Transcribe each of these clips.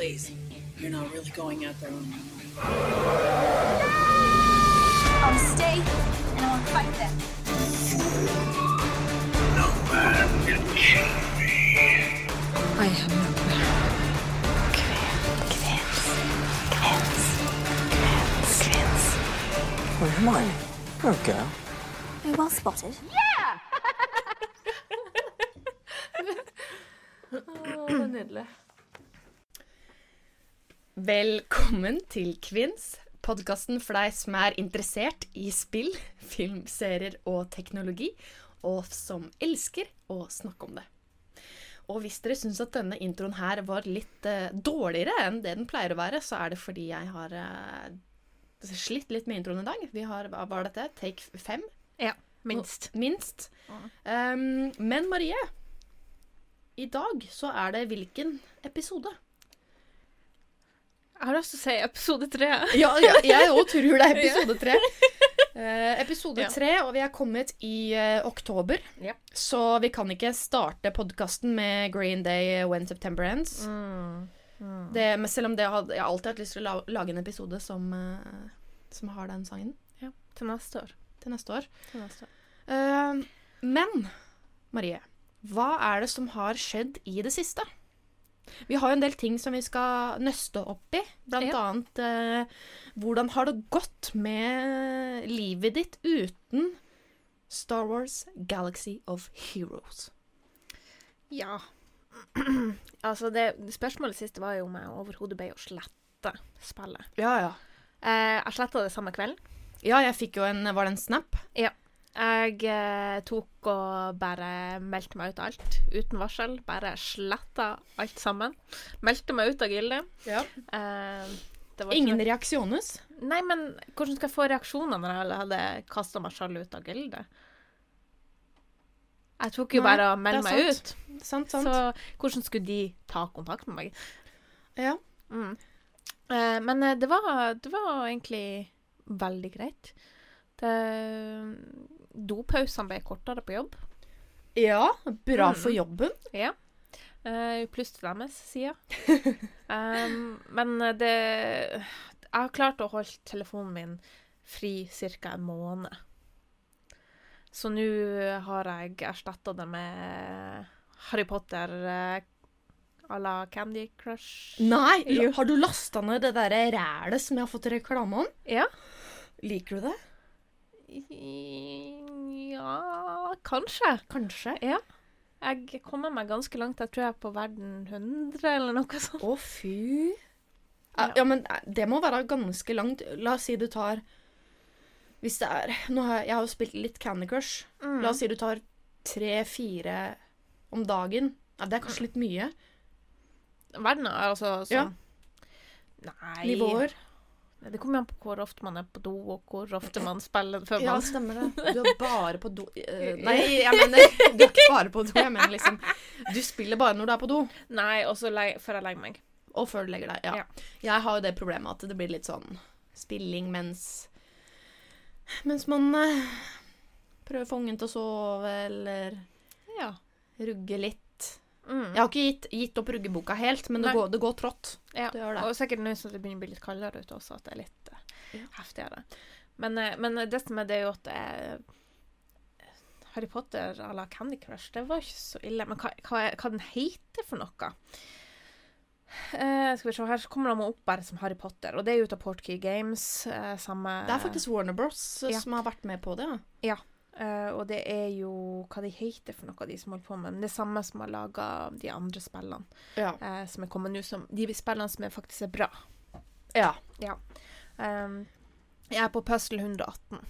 Please, you're not really going out there on I'll stay and I will fight them. No man can kill me. I am no man. Oh, Hermione, you're a girl. Oh, well spotted. Å, det er nydelig. Velkommen til Kvinns, podkasten for deg som er interessert i spill, filmserier og teknologi, og som elsker å snakke om det. Og hvis dere syns at denne introen her var litt uh, dårligere enn det den pleier å være, så er det fordi jeg har uh, slitt litt med introen i dag. Vi har, hva var dette? Take fem? Ja, minst. Minst. Um, men Marie, i dag så er det hvilken episode? Jeg har lyst til å si episode tre. Ja, ja jeg òg tror det er episode tre. Uh, episode tre, og vi er kommet i uh, oktober. Ja. Så vi kan ikke starte podkasten med Green Day When September Ends. Det, men selv om det hadde, jeg har alltid hatt lyst til å la, lage en episode som, uh, som har den sangen Ja, til neste år. til neste år. Til neste år. Eh, men Marie, hva er det som har skjedd i det siste? Vi har jo en del ting som vi skal nøste opp i. Blant Ja. annet eh, hvordan har det gått med livet ditt uten Star Wars Galaxy of Heroes? Ja. altså, det spørsmålet siste var jo om jeg overhodet ble å slette spillet. Ja, ja. Eh, jeg sletta det samme kvelden. Ja, jeg fikk jo en Var det en snap? Jeg eh, tok og bare meldte meg ut av alt, uten varsel. Bare sletta alt sammen. Meldte meg ut av gildet. Ja. Eh, det var Ingen ikke reaksjones? Nei, men hvordan skal jeg få reaksjoner når jeg hadde kasta meg sjøl ut av gildet? Jeg tok jo Nei, bare og meldte er meg sant. ut. Sant, sant. Så hvordan skulle de ta kontakt med meg? Ja. Mm. Eh, men eh, det var, det var egentlig veldig greit. Det, dopausene ble kortere på jobb. ja, bra Mm. for jobben. Ja. Uh, pluss til deres side. um, men det Jeg har klart å holde telefonen min fri ca. en måned. Så nå har jeg erstatta det med Harry Potter à la Candy Crush. Nei, har du lasta ned det derre rælet som jeg har fått reklame om? Ja. Liker du det? Ja Kanskje. Kanskje. Ja. Jeg kommer meg ganske langt. Jeg tror jeg er på verden 100 eller noe sånt. Å, fy. Ja. Ja. men eh, det må være ganske langt. La oss si du tar Hvis det er nå har jeg, jeg har jo spilt litt Candy Crush. Mm. La oss si du tar tre-fire om dagen. Ja, Det er kanskje litt mye. Verden er altså sånn Ja. Nei Nivåer. Det kommer an på hvor ofte man er på do, og hvor ofte man spiller før Ja, man stemmer det. Du er bare på do eh, Nei, jeg mener Du er ikke bare på do. Jeg mener liksom Du spiller bare når du er på do. Nei, og så før jeg legger meg. Og før du legger deg. Ja. Ja. Jeg har jo det problemet at det blir litt sånn spilling mens Mens man eh, prøver å få ungen til å sove, eller Ja. rugge litt. Mm. Jeg har ikke gitt, gitt opp ruggeboka helt, men det Nei. går, det går trått. ja. det det. Og sikkert nå som det begynner å bli litt kaldere ute også, at det er litt uh, Ja. heftigere. Men, uh, men det som er det, er jo at uh, Harry Potter à la Candy Crush, det var ikke så ille. Men hva, hva, hva den heter for noe? Uh, skal vi se, Her kommer de opp bare som Harry Potter, og det er jo ut av Portkey Games. Uh, samme Det er faktisk Warner Bros. Ja. som har vært med på det. Ja. Eh, og det er jo hva de heter for noe, de som holder på med men Det samme som har laga de andre spillene Ja. uh, som er kommet nå. Som, de spillene som er faktisk er bra. Ja. Um, jeg er på Puzzle 118.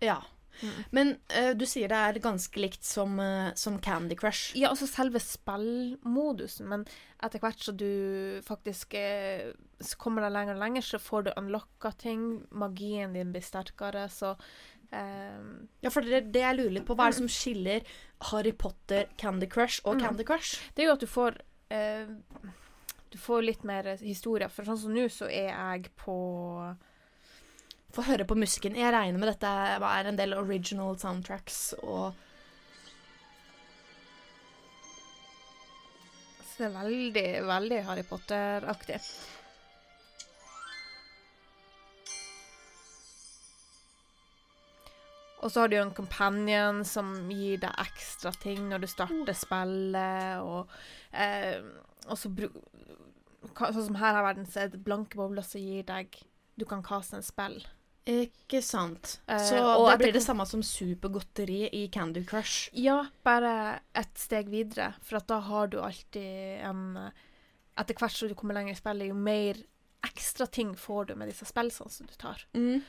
ja. Mm. Men uh, du sier det er ganske likt som, som Candy Crush. Ja, altså selve spillmodusen, men etter hvert så du faktisk så kommer deg lenger og lenger, så får du unlocka ting. Magien din blir sterkere, så ehm, Ja, for det, det jeg lurer litt på, hva er det som skiller Harry Potter, Candy Crush og Mm. Candy Crush? Det er jo at du får uh, Du får litt mer historie. For sånn som nå, så er jeg på Få høre på musikken. Jeg regner med dette er en del original soundtracks og Så det er veldig, veldig Harry Potter-aktig. Og så har du jo en companion som gir deg ekstra ting når du starter spillet, og, eh, og så Sånn som her har verden, en er blanke bobler som gir deg Du kan kaste en spill. Ikke sant. Eh, Så og det blir det samme som supergodteri i Candy Crush. Ja, bare et steg videre, for da har du alltid en eh, Etter hvert som du kommer lenger i spillet, jo mer ekstra ting får du med disse spillene som du tar.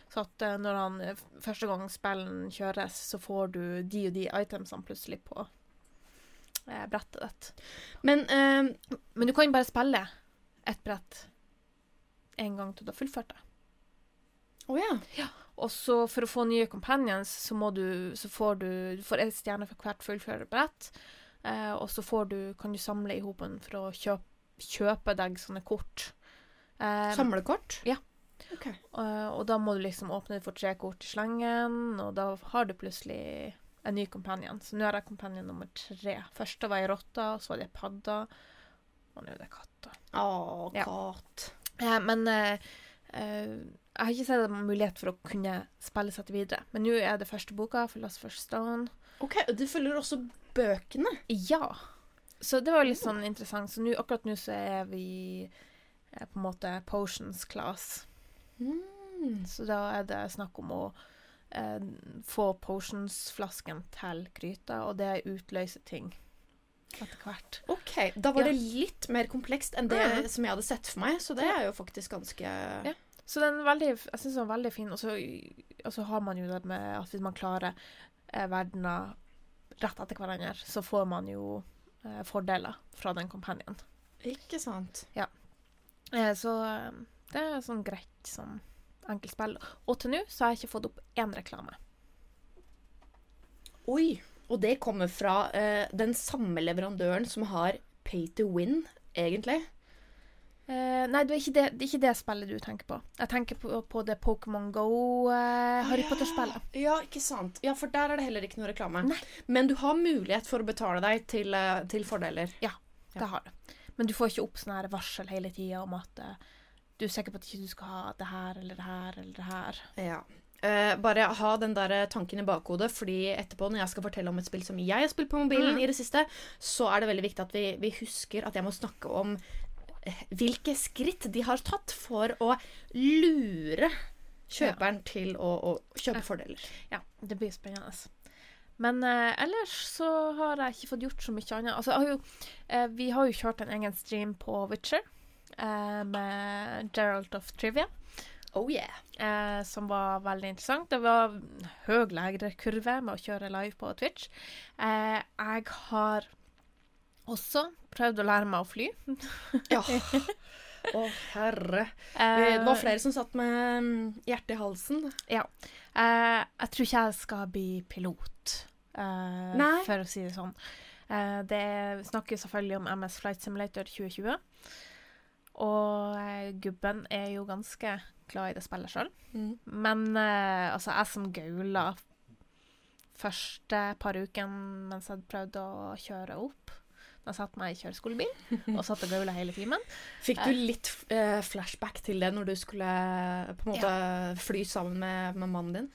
Så at uh, når han eh, første gang spillen kjøres, så får du de og de itemsene plutselig på uh, brettet ditt. Men uh, Men du kan bare spille ett brett en gang til du har fullført det. Å ja. Og så for å få nye companions, så du Så får du Du får en stjerne for hvert fullført brett. Og så får du Kan du samle i hopen for å kjøpe, kjøpe deg sånne kort. Eh, Samlekort? Ja. Ok. Uh, og da må du liksom åpne for tre kort i slengen, og da har du plutselig en ny companion. Så nå er jeg companion nummer tre. Første var ei rotte, så var det ei padde, og nå er det katta. Å, Ja. katt. Uh, men uh, eh, jeg har ikke sett en mulighet for å kunne spille seg til videre. Men nå er det første boka, Philosopher's Stone. Ok, og du følger også bøkene? Ja. Så det var litt sånn interessant. Så nu, akkurat nå så er vi eh, på en måte potions class. Mm. Så da er det snakk om å eh, få potions-flasken til gryta, og det utløser ting etter hvert. Ok, da var Ja. det litt mer komplekst enn det Mhm. som jeg hadde sett for meg, så det er jo faktisk ganske Ja. Så den er veldig, jeg syns den er veldig fin. Og så, og så har man jo det med at hvis man klarer eh, verdener rett etter hverandre, så får man jo eh, fordeler fra den companion. Ikke sant. Eh, så eh, det er sånn greit sånn enkelt spill. Og til nå så har jeg ikke fått opp én reklame. Oi, og det kommer fra eh, den samme leverandøren som har Pay to Win, egentlig. Eh, nei, det er, det, det er ikke det spillet du tenker på. Jeg tenker på, på det Pokémon Go eh, Potter-spillet. Ja, ikke sant. Ja, for der er det heller ikke noe reklame. Nei. Men du har mulighet for å betale deg til, eh, til fordeler. Det har du. Men du får ikke opp sånn her varsel hele tida om at eh, du er sikker på at ikke du skal ha det her eller det her eller det her. Ja. Uh, bare ha den der tanken i bakhodet, fordi etterpå når jeg skal fortelle om et spill som jeg har spilt på mobilen Mm. i det siste, så er det veldig viktig at vi, vi husker at jeg må snakke om eh, hvilke skritt de har tatt for å lure kjøperen til å, å kjøpe Ja. fordeler. Ja, det blir spennende. Men eh, ellers så har jeg ikke fått gjort så mye annet. Altså, har jo, eh, vi har jo kjørt en egen stream på Witcher eh, med Gerald of Trivia. Oh yeah. eh, som var veldig interessant. Det var høy lærekurve med å kjøre live på Twitch. Eh, jeg har også prøvd å lære meg å fly. Ja. Å, herre. Eh, Det var flere som satt med mm, hjertet i halsen. Ja. Eh, jeg tror ikke jeg skal bli pilot, eh. For å si det sånn. Eh, det snakkes selvfølgelig om MS Flight Simulator 2020. Og eh, gubben er jo ganske glad i det spillet sjøl. Mm. Men eh, altså, jeg som gaula første par ukene mens jeg prøvde å kjøre opp Da satt meg i kjøreskolebil og satt og gaula hele timen. Fikk du litt uh, flashback til det når du skulle eh, på en måte fly sammen med, med mannen din?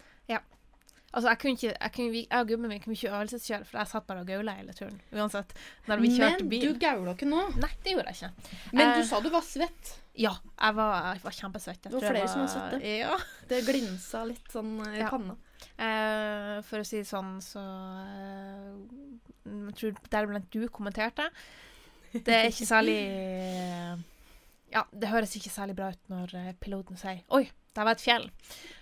Altså, jeg kunne ikke, jeg, kunne, jeg og gubben min kunne ikke øvelseskjøre, for jeg satt bare og gaula hele turen. Uansett. Når vi kjørte Men du gaula ikke nå. Nei, det gjorde jeg ikke. Men Eh, du sa du var svett. Ja, jeg var, jeg var kjempesvett. Jeg Det var flere flere som var svette. Ja. Det glinsa litt sånn eh, i Ja. panna. Eh, for å si det sånn, så eh, Jeg tror deriblant du kommenterte. Det er ikke særlig Ja, det høres ikke særlig bra ut når eh, piloten sier 'oi, der var et fjell'.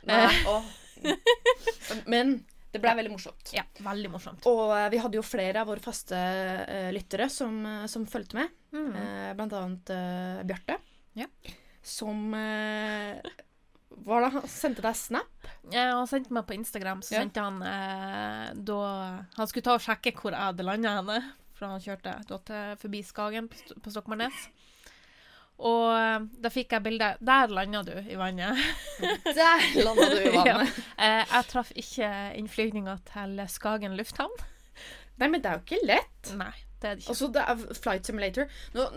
Nei, åh. Men det ble veldig morsomt. Ja, veldig morsomt. Og uh, vi hadde jo flere av våre faste uh, lyttere som, eh, som fulgte med. Mm. Uh, blant annet eh, Bjarte. Ja. Som eh, Hva da? han sendte deg snap? Ja, han sendte meg på Instagram, så Ja. sendte han eh, da Han skulle ta og sjekke hvor jeg hadde landa henne, for han kjørte da til, forbi Skagen på, St- på Stokmarknes. Og eh, da fikk jeg bilde Der landa du i vannet. Der landa du i vannet. ja. jeg traff ikke innflygninga til Skagen lufthavn. Nei, men det er jo ikke lett. Nei, det er det ikke. Altså, det er Flight Simulator. Nå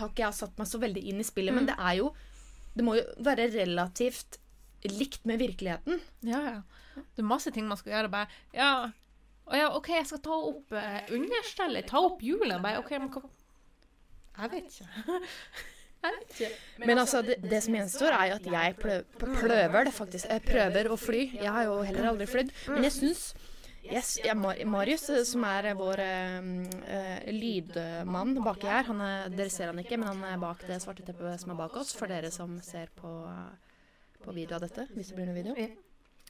har ikke jeg satt meg så veldig inn i spillet, Mm. men det er jo Det må jo være relativt likt med virkeligheten. Ja, ja. Det er masse ting man skal gjøre. Bare Ja, å ja OK, jeg skal ta opp uh, understellet. Ta opp hjulet. Bare OK, men hva Jeg vet ikke. Men altså, det, det som gjenstår, er jo at jeg plø prøver det faktisk. Jeg prøver å fly. Jeg har jo heller aldri flydd. Men jeg syns Yes, ja, Mar Marius, eh, som er eh, vår eh, eh, lydmann baki her han er, Dere ser han ikke, men han er bak det svarte teppet som er bak oss, for dere som ser på, på video av dette. Hvis det blir noe video.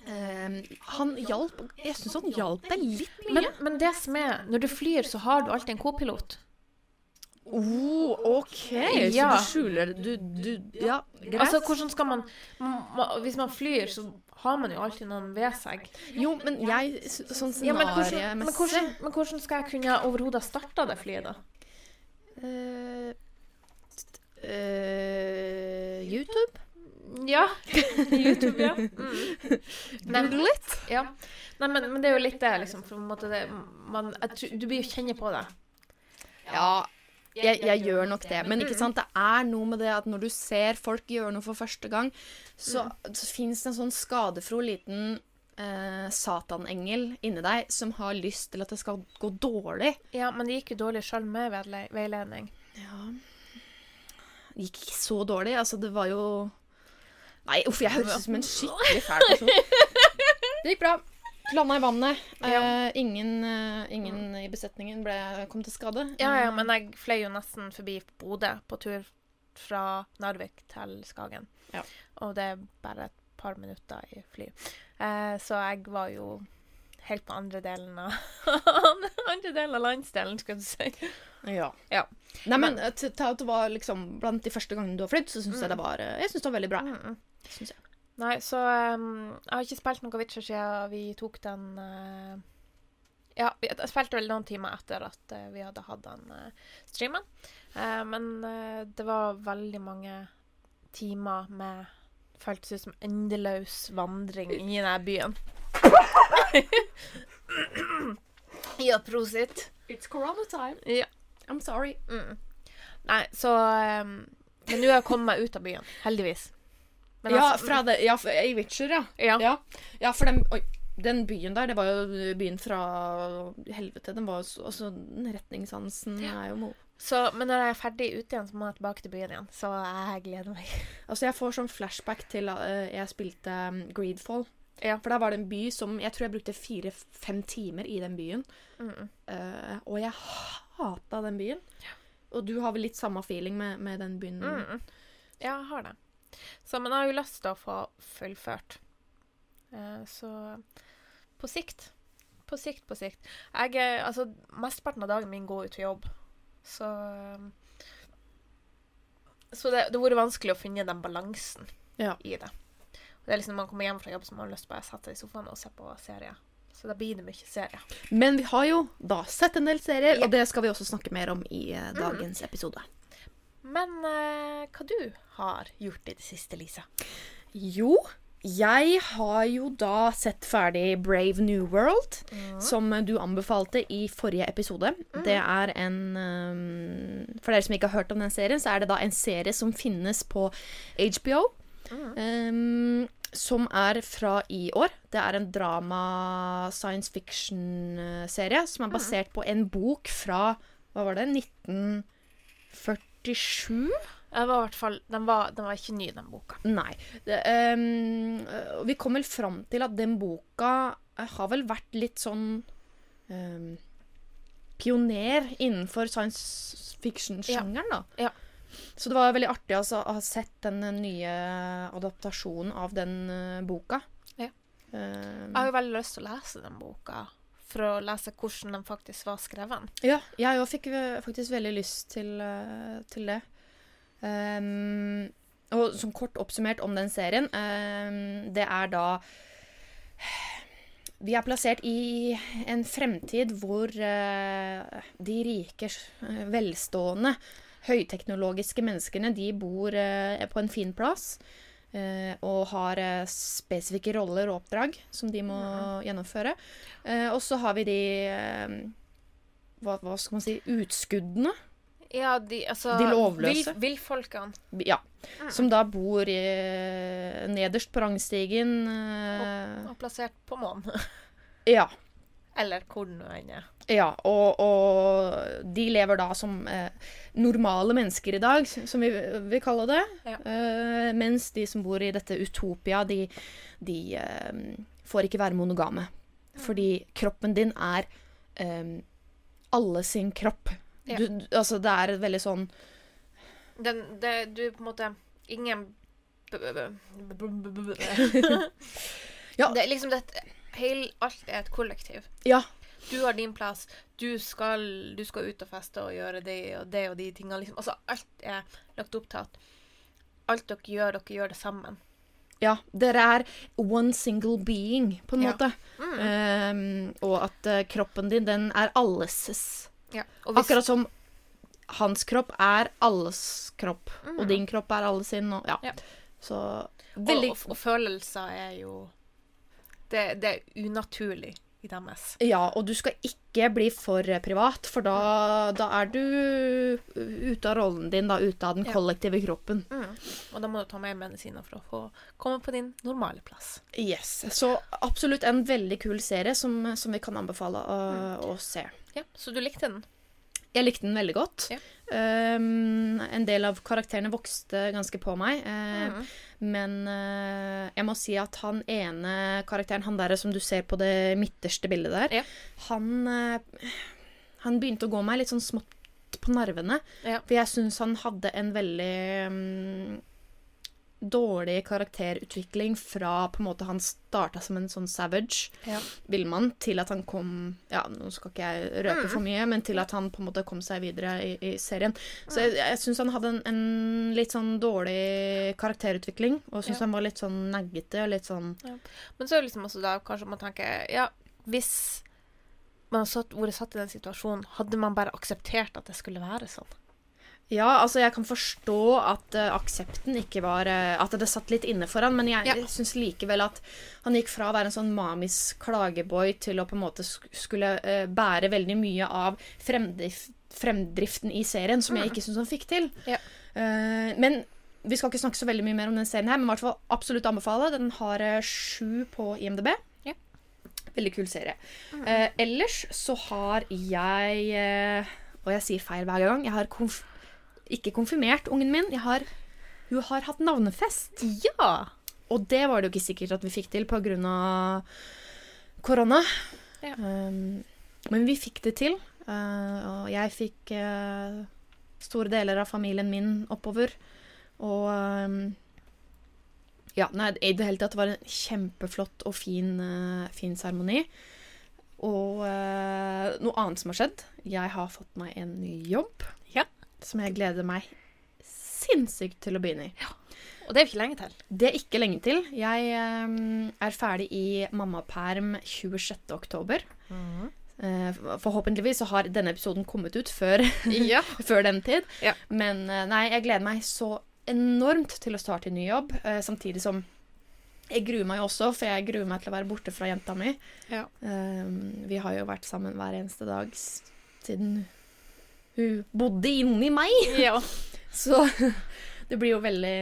Um, han hjalp Jeg syns han hjalp deg litt mye. Men, men det som er, når du flyr, så har du alltid en kopilot. Oh, OK! Ja. Så du skjuler Du, du Ja, greit. Altså, hvordan skal man, man, man Hvis man flyr, så har man jo alltid noen ved seg. Jo, men jeg Sånn scenariomessig Ja, men, hvordan, men, hvordan, men hvordan skal jeg kunne overhodet ha starta det flyet, da? Uh, eh, YouTube? Ja. YouTube, ja. Mm. Google litt. ja. Nei, men, men det er jo litt det, liksom. Det, man, du blir jo kjenne på det. Ja, jeg, jeg gjør nok det. Men ikke sant, det er noe med det at når du ser folk gjøre noe for første gang, så, så fins det en sånn skadefro liten eh, satanengel inni deg som har lyst til at det skal gå dårlig. Ja, men det gikk jo dårlig sjøl med veile- veiledning. Ja Det gikk ikke så dårlig. Altså, det var jo Nei, uff, jeg høres ut som en skikkelig fæl person. Det gikk bra. Landa i vannet. Eh, ingen, uh, ingen i besetningen ble, kom til skade. Ja, ja, men jeg fløy jo nesten forbi Bodø på tur fra Narvik til Skagen. Ja. Og det er bare et par minutter i fly. Uh, så jeg var jo helt på andre delen av Andre delen av landsdelen, skal du si. Ja. Ja. Nei, men men til at det var liksom blant de første gangene du har flydd, så syns jeg det var eh, Jeg synes det var veldig bra. Mm. Synes jeg. Nei, så um, jeg har ikke spilt noe Witcher siden vi tok den uh, Ja, jeg spilte vel noen timer etter at uh, vi hadde hatt den uh, streamen. Men det var veldig mange timer med Føltes ut som endeløs vandring i den byen. ja, prosit. It's corona time. Ja. I'm sorry. Mm. Nei, så um, Men nå har jeg kommet meg ut av byen. Heldigvis. Men ja, altså- fra det, ja, i Witcher, ja. Ja. Ja, ja for den, oi, den byen der, det var jo byen fra helvete. Den var jo så, altså, retningssansen er jo mo... Så, men når jeg er ferdig ute igjen, så må jeg tilbake til byen igjen. Så jeg gleder meg. Altså, jeg får sånn flashback til uh, jeg spilte um, Greedfall. Ja. For der var det en by som Jeg tror jeg brukte fire-fem timer i den byen. Mm. Uh, og jeg hata den byen. Og du har vel litt samme feeling med, med den byen? Mm. Ja, jeg har det. Så, man har jo lyst til å få fullført. Eh, så på sikt. På sikt, på sikt. Jeg Altså, mesteparten av dagen min går ut til jobb. Så um, Så det, det har vært vanskelig å finne den balansen Ja. i det. Det er liksom Når man kommer hjem fra jobb, så man har lyst til å sette seg i sofaen og se på serier. Så da blir det mye serier. Men vi har jo da sett en del serier, Ja. og det skal vi også snakke mer om i eh, dagens episode. Men eh, hva du har gjort i det siste, Lisa? Jo, jeg har jo da sett ferdig Brave New World, som du anbefalte i forrige episode. Det er en um, For dere som ikke har hørt om den serien, så er det da en serie som finnes på HBO. Um, som er fra i år. Det er en drama science fiction-serie som er basert på en bok fra Hva var det? 1947? Jeg var fall, den, var, den var ikke ny, den boka. Nei. Det, um, vi kom vel fram til at den boka eh, har vel vært litt sånn um, Pioner innenfor science fiction-sjangeren, da. Ja. Så det var veldig artig altså, å ha sett den eh, nye adaptasjonen av den uh, boka. Ja. Um, Jeg har jo veldig lyst til å lese den boka, for å lese hvordan den faktisk var skrevet. Ja, jeg òg fikk eh, faktisk veldig lyst til, eh, til det. Um, og som kort oppsummert om den serien um, Det er da Vi er plassert i en fremtid hvor uh, de rike, velstående, høyteknologiske menneskene de bor uh, på en fin plass. Eh, og har eh, spesifikke roller og oppdrag som de må gjennomføre. Eh, og så har vi de hva, hva skal man si Utskuddene. Ja, de, altså De lovløse. Villfolkene. Vil Ja. Som da bor i, nederst på rangstigen. eh, Og plassert på månen. ja. Eller hvor nå enn er. Ja, og, og de lever da som eh, normale mennesker i dag, som vi vil kalle det. Ja. Eh, mens de som bor i dette utopia, de, de eh, får ikke være monogame. Fordi kroppen din er eh, alle sin kropp. Ja. Du, altså, det er veldig sånn Den, det, du på en måte Ingen Ja. Det er liksom det Heil, Alt er et kollektiv. Ja. Du har din plass. Du skal, du skal ut og feste og gjøre det og det og de tingene. Liksom. Altså, alt er lagt opp til at alt dere gjør, dere gjør det sammen. Ja, dere er one single being, på en Ja. måte. Um, og at uh, kroppen din, den er alles. Ja. Hvis, Akkurat som hans kropp er alles kropp, og din kropp er alle sin. Og, ja. Ja. Så og, og, og følelser er jo det, det er unaturlig i deres. Ja, og du skal ikke bli for eh, privat, for da, da er du ute av rollen din, da, ute av den Ja. kollektive kroppen. Og da må du ta med medisiner for å få komme på din normale plass. Yes. Så absolutt en veldig kul serie som, som vi kan anbefale å, å se. Ja, Så du likte den? Jeg likte den veldig godt. Ja. Um, en del av karakterene vokste ganske på meg. Uh, Mhm. Men eh, jeg må si at han ene karakteren, han der som du ser på det midterste bildet der, Ja. han, eh, han begynte å gå meg litt sånn smått på nervene. Ja. For jeg syns han hadde en veldig mm, dårlig karakterutvikling fra på en måte han starta som en sånn savage Ja. villmann, til at han kom Ja, nå skal ikke jeg røpe Mm. for mye, men til at han på en måte kom seg videre i, i serien. Så jeg, jeg syns han hadde en, en litt sånn dårlig karakterutvikling, og syns Ja. han var litt sånn naggete og litt sånn Men så er det liksom også da kanskje man tenker Ja, hvis man hadde satt, vært satt i den situasjonen, hadde man bare akseptert at det skulle være sånn? Ja, altså jeg kan forstå at uh, aksepten ikke var uh, At det satt litt inne for han, men jeg Ja. syns likevel at han gikk fra å være en sånn mamis klageboy til å på en måte skulle uh, bære veldig mye av fremdrift, fremdriften i serien, som jeg ikke syns han fikk til. Ja. Men vi skal ikke snakke så veldig mye mer om den serien her, men i hvert fall absolutt anbefale. Den har sju på IMDb. Ja. Veldig kul serie. Eh, ellers så har jeg Og jeg sier feil hver gang. Jeg har konf ikke konfirmert ungen min. Har, hun har hatt navnefest. Ja! Og det var det jo ikke sikkert at vi fikk til pga. korona. Ja. Um, men vi fikk det til. Uh, og jeg fikk uh, store deler av familien min oppover. Og um, Ja, nei, i det hele tatt var det en kjempeflott og fin, uh, fin seremoni. Og uh, noe annet som har skjedd. Jeg har fått meg en ny jobb. Ja. Som jeg gleder meg sinnssykt til å begynne i. Og det er ikke lenge til. Det er ikke lenge til. Jeg um, er ferdig i mammaperm 26. oktober. Uh, forhåpentligvis så har denne episoden kommet ut før, Ja. før den tid. Ja. Men uh, nei, jeg gleder meg så enormt til å starte en ny jobb. uh, samtidig som jeg gruer meg også, for jeg gruer meg til å være borte fra jenta mi. Ja. Eh, vi har jo vært sammen hver eneste dag siden hun bodde inni meg. ja. Så det blir jo veldig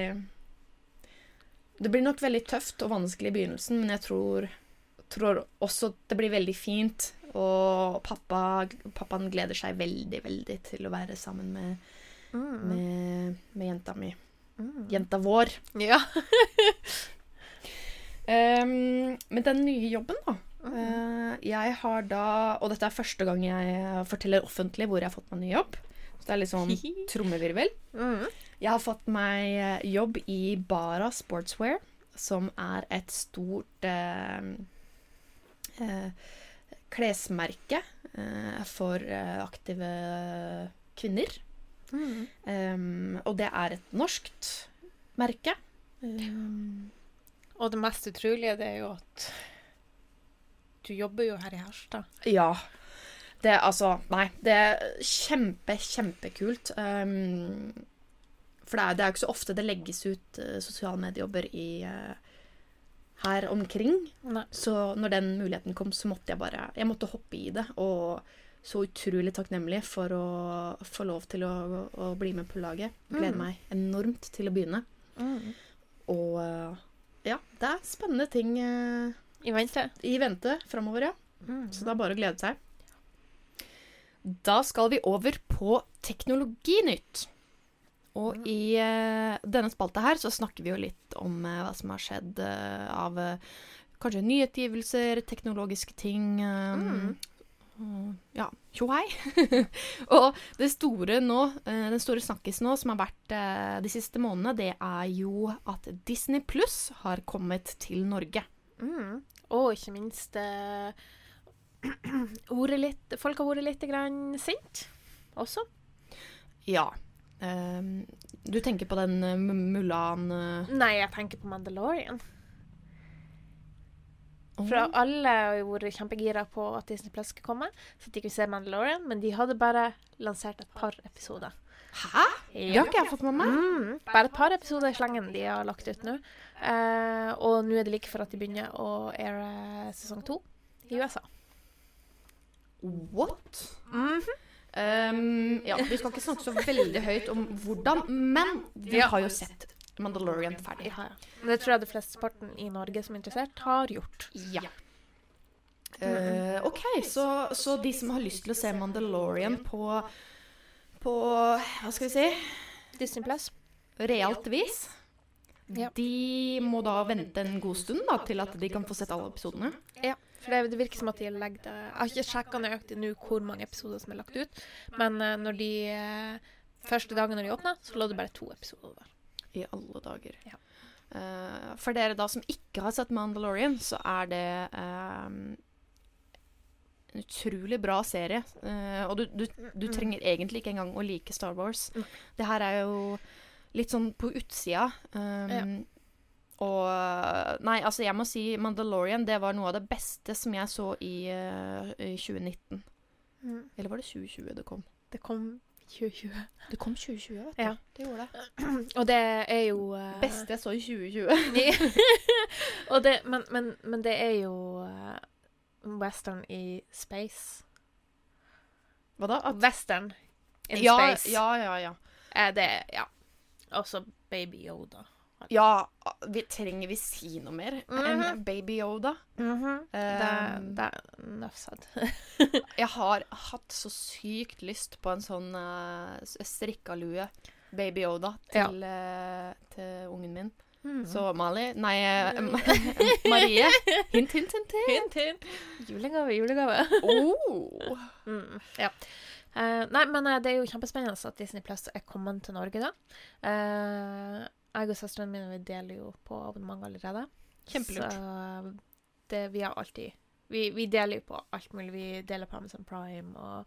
Det blir nok veldig tøft og vanskelig i begynnelsen, men jeg tror, tror også det blir veldig fint. Og pappa, pappaen gleder seg veldig, veldig til å være sammen med, med, med jenta mi. Jenta vår. ja. um, men den nye jobben, da. Eh, jeg har da Og dette er første gang jeg forteller offentlig hvor jeg har fått meg ny jobb. Så det er litt sånn trommevirvel. Mm. Jeg har fått meg eh, jobb i Bara Sportswear, som er et stort eh, eh, klesmerke eh, for aktive kvinner. Um, og det er et norskt merke. Um, Og det mest utrolige det er jo at du jobber jo her i Harstad. Ja. Det altså Nei, det er kjempe, kjempekult. Um, for det er, det er jo ikke så ofte det legges ut uh, sosiale mediejobber i uh, her omkring. Nei. Så når den muligheten kom, så måtte jeg bare Jeg måtte hoppe i det og så utrolig takknemlig for å få lov til å, å bli med på laget. Gleder Mm. meg enormt til å begynne. Og eh, ja, det er spennende ting eh, I vente. i vente framover, ja. Mm. Så det er bare å glede seg. Da skal vi over på Teknologinytt. Og i uh, denne spalta her så snakker vi jo litt om uh, hva som har skjedd uh, av kanskje nyutgivelser, teknologiske ting. eh, og, ja, tjohei. og det store nå, den store snakkisen nå som har vært de siste månedene, det er jo at Disney Pluss har kommet til Norge. Mm. Og ikke minst eh, litt, Folk har vært litt sinte sint også. Ja. Um, du tenker på den uh, Mulan uh, Nei, jeg tenker på Mandalorian. For alle har vært kjempegira på at Disney Plus skulle komme, så de kunne se Mandalorian, men de hadde bare lansert et par episoder. Hæ? Det har ikke jeg fått med meg. Mm, bare et par episoder i slengen de har lagt ut nå. Eh, og nå er det like for at de begynner å aire sesong to i USA. What? Ehm, ja, vi skal ikke snakke så veldig høyt om hvordan, men vi har jo sett Mandalorian ferdig. Ja, ja. Det tror jeg de flesteparten i Norge som er interessert, har gjort. Ja. Uh, OK, så, så de som har lyst til å se Mandalorian på på Hva skal vi si? Disney Plus. Realt vis. Ja. De må da vente en god stund da, til at de kan få sett alle episodene. Ja, for det, det virker som at de legger det Jeg har ikke sjekka nøyaktig nå hvor mange episoder som er lagt ut, men eh, når de eh, første dagen når de åpna, så lå det bare to episoder der. I alle dager. Ja. Uh, for dere da som ikke har sett Mandalorian, så er det eh, en utrolig bra serie. Uh, og du, du, du trenger egentlig ikke engang å like Star Wars. Mm. Det her er jo litt sånn på utsida. Um, Ja. Og Nei, altså, jeg må si Mandalorian, det var noe av det beste som jeg så i, uh, i 2019. Eller var det 2020 det kom? Det kom 2020. Det kom 2020, vet du. Ja. Det gjorde det. Og det er jo uh... Beste jeg så i 2020. og det, men, men, men det er jo eh, western i space. Hva da? At Western in ja, space. ja, ja, ja. Eh, det Ja. Også Baby Yoda. Ja, vi, trenger vi si noe mer enn Mhm. Baby Yoda? Det, Um, det er nøfsad. Jeg har hatt så sykt lyst på en sånn uh, strikkalue, Baby Yoda, til, eh, til ungen min. Mm. Så Mali Nei, eh, Marie. Hint, hint, hint. hint. Hint. Julegave, julegave. Oh. Mm, ja. Uh, nei, men eh, det er jo kjempespennende at Disney Plus er kommet til Norge, da. Uh, jeg og søstrene mine vi deler jo på abonnement allerede. Kjempelurt. Så det, vi har alltid vi, vi deler jo på alt mulig. Vi deler på Amazon Prime og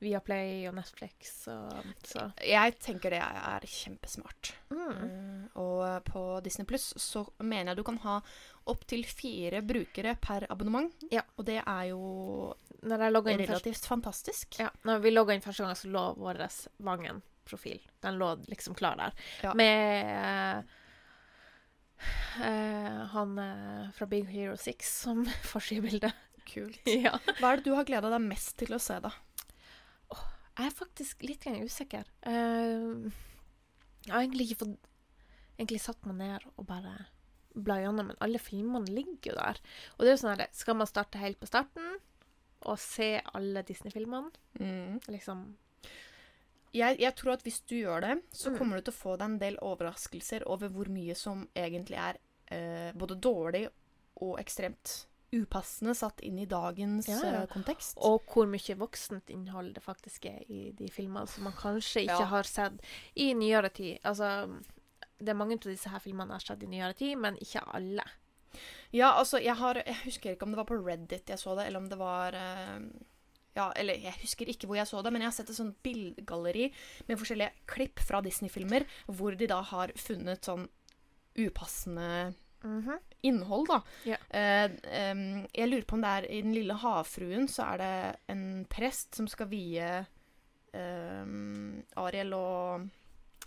Viaplay og Netflix og så Jeg tenker det er kjempesmart. mm. Eh, og på Disney Pluss så mener jeg du kan ha opptil fire brukere per abonnement. Ja. Og det er jo Når jeg inn først, relativt fantastisk. ja, når vi logga inn første gang, så lå vår Vangen-profil. Den lå liksom klar der. Ja. Med eh, eh, han eh, fra Big Hero 6 som forsidebilde. Kult. ja. Hva er det du har gleda deg mest til å se, da? Jeg er faktisk litt usikker. Uh, jeg har egentlig ikke fått egentlig satt meg ned og bare bla gjennom, men alle filmene ligger jo der. Og det er jo sånn her, skal man starte helt på starten og se alle Disney-filmene? Liksom Jeg, jeg tror at hvis du gjør det, så Mm. kommer du til å få deg en del overraskelser over hvor mye som egentlig er eh, både dårlig og ekstremt upassende satt inn i dagens Ja, ja. eh, kontekst. Og hvor mye voksent innhold det faktisk er i de filmene som man kanskje ikke Ja. har sett i nyere tid. Altså, det er mange av disse her filmene jeg har sett i nyere tid, men ikke alle. Ja, altså, jeg har Jeg husker ikke om det var på Reddit jeg så det, eller om det var uh, Ja, eller jeg husker ikke hvor jeg så det, men jeg har sett et sånt bildegalleri med forskjellige klipp fra Disney-filmer, hvor de da har funnet sånn upassende innhold, da. Ja. Eh, um, jeg lurer på om det er i Den lille havfruen så er det en prest som skal vie em, Ariel og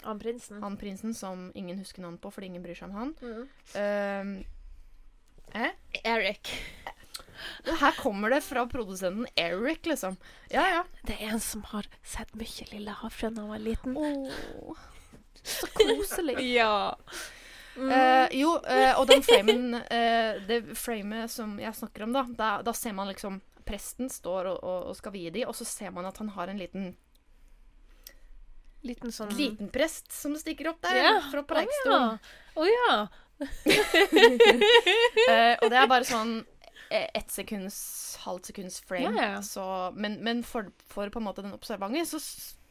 Han prinsen. han prinsen som ingen husker navn på fordi ingen bryr seg om han. Mm. Um, eh? Eric. Her kommer det fra produsenten Eric, liksom. Ja, ja. Det er en som har sett mye Lille havfrue da han var liten. Oh, så koselig. Ja. Eh, jo, eh, og den framen eh, Det framet som jeg snakker om, da, da, da ser man liksom Presten står og, og, og skal vie de, og så ser man at han har en liten, Liten sånn liten prest som stikker opp der Ja. fra Å preikestolen. ja. Å ja. Eh, og det er bare sånn eh, ett sekunds, halvt sekunds frame. Ja. Så, men men for, for på en måte den observante, så,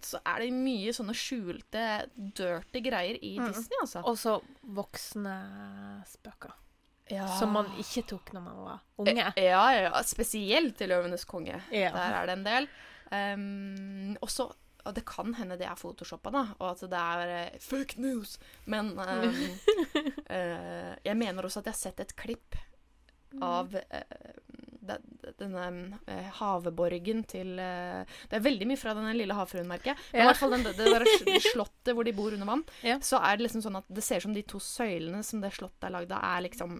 så er det mye sånne skjulte, dirty greier i Mm. Disney, altså. Og så voksne spøker. Ja. Som man ikke tok når man var unge. Eh, Ja, ja. Spesielt i 'Løvenes konge'. Ja. Der er det en del. Um, også, og det kan hende det er photoshoppa, da, og at det er uh, fake news. Men um, uh, jeg mener også at jeg har sett et klipp av eh, de- denne eh, haveborgen til eh, Det er veldig mye fra denne lille havfruen-merket. Men i hvert fall den, det slottet hvor de bor under vann. Ja. Så er det liksom sånn at det ser ut som de to søylene som det slottet er lagd av, er liksom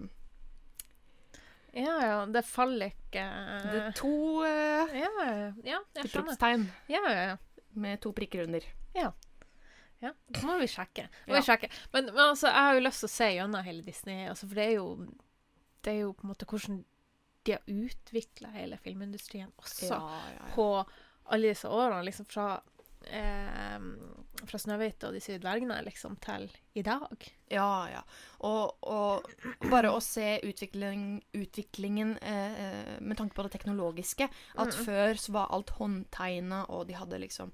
Ja, ja. Det faller ikke Det er to uh, Ja, ja, ja. Jeg skjønner. Ja, ja, ja. med to prikker under. Ja, det må vi sjekke. Må Ja. vi sjekke. Men, men altså, jeg har jo lyst til å se gjennom hele Disney, altså, for det er jo det er jo på en måte hvordan de har utvikla hele filmindustrien også Ja, ja, ja. på alle disse årene, liksom fra eh, fra 'Snøhvit og de syv dvergene' liksom, til i dag. ja, ja. Og, og bare å se utvikling, utviklingen eh, med tanke på det teknologiske. At før så var alt håndtegna, og de hadde liksom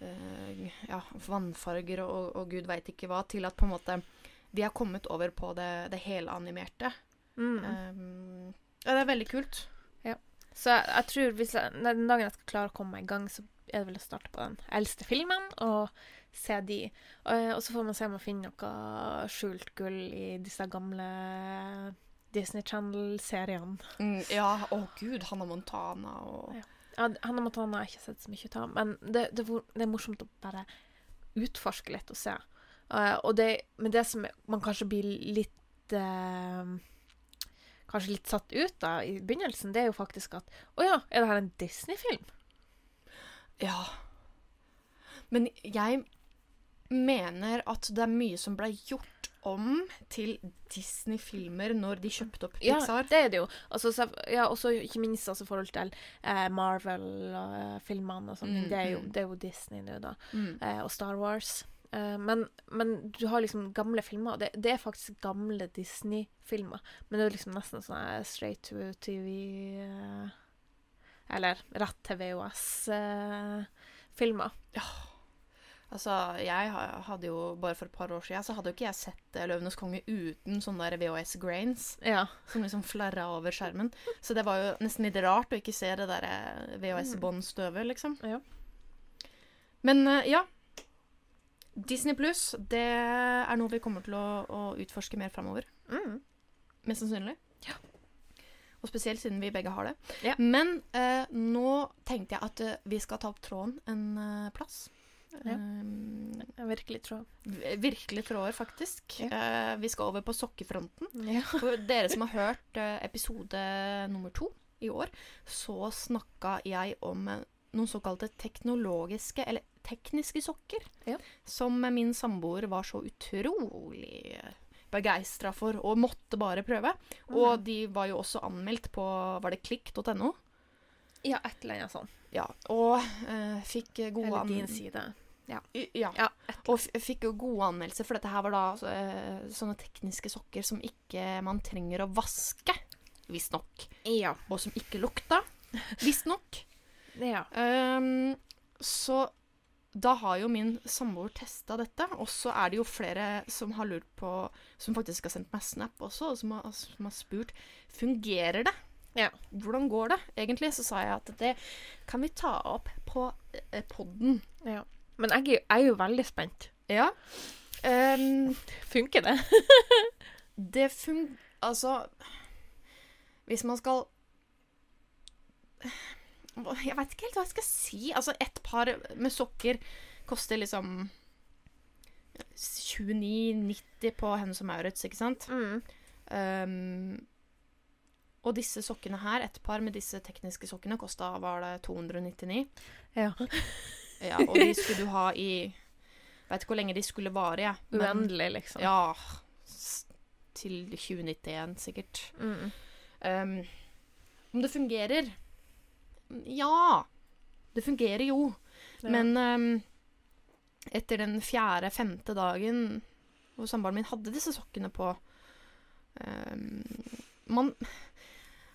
eh, ja, vannfarger og, og gud veit ikke hva, til at på en måte vi har kommet over på det, det helanimerte. Mm. Um, ja, det er veldig kult. Så jeg, jeg tror hvis jeg, den dagen jeg skal klare å komme meg i gang, så er det vel å starte på den eldste filmen og se de. Og, og så får man se om man finner noe skjult gull i disse gamle Disney Channel-seriene. Mm, ja, å gud, Hannah Montana og Ja. Ja, Hannah Montana har jeg ikke sett så mye av, men det, det, det er morsomt å bare utforske litt og se. Uh, og det, men det som man kanskje blir litt eh, Kanskje litt satt ut da, i begynnelsen, det er jo faktisk at Å ja, er det her en Disney-film? Ja. Men jeg mener at det er mye som ble gjort om til Disney-filmer når de kjøpte opp Pixar. Ja, det er det jo. Altså, så, ja, også ikke minst altså, forhold til eh, Marvel-filmene og og sånn. Mm, Det, mm. det er jo Disney nå, da. Mm. Eh, og Star Wars. Eh, men, men du har liksom gamle filmer. og Det, det er faktisk gamle Disney-filmer. Men det er liksom nesten sånn eh, straight to TV eh, Eller rett til VHS-filmer. Ja. Altså, jeg hadde jo bare for et par år siden så hadde jo ikke jeg sett eh, 'Løvenes konge' uten sånne der VHS-grains ja. som liksom flerra over skjermen. Så det var jo nesten litt rart å ikke se det der eh, VHS-båndstøvet, liksom. Ja. Men eh, ja. Disney pluss, det er noe vi kommer til å, å utforske mer framover. Mm. Mest sannsynlig. Ja. Og spesielt siden vi begge har det. Ja. Men eh, nå tenkte jeg at eh, vi skal ta opp tråden en uh, plass. Ja. Um, virkelig tråd. virkelig tråder, faktisk. Eh, vi skal over på sokkefronten. ja. For dere som har hørt uh, episode nummer to i år, så snakka jeg om noen såkalte teknologiske, eller tekniske sokker. Ja. Som min samboer var så utrolig begeistra for og måtte bare prøve. Og Mm. de var jo også anmeldt på var det klikk.no. ja, et eller annet sånt. Ja, og uh, fikk gode Eller din side. I- Ja. Ja, Og fikk jo gode anmeldelser, for dette her var da eh, sånne tekniske sokker som ikke man trenger å vaske, visstnok. Ja. Og som ikke lukta, visstnok. Ja. Um, så da har jo min samboer testa dette, og så er det jo flere som har lurt på Som faktisk har sendt meg snap også, og som har, som har spurt fungerer det. Ja. Hvordan går det? Egentlig så sa jeg at det kan vi ta opp på eh, podden. ja. Men jeg er jo veldig spent. Ja. Um, Funker det? det fun... Altså Hvis man skal Jeg vet ikke helt hva jeg skal si. Altså, ett par med sokker koster liksom 29,90 på Hennes og Maurits, ikke sant? Mm. Um, Og disse sokkene her, et par med disse tekniske sokkene, kosta var det 299. Ja. Ja, og de skulle du ha i Veit ikke hvor lenge de skulle vare, jeg. men- Uendelig, liksom. Ja. Til 2091, sikkert. Mm. Um, om det fungerer? Ja. Det fungerer jo. Ja. Men um, etter den fjerde-femte dagen hvor samboeren min hadde disse sokkene på um, Man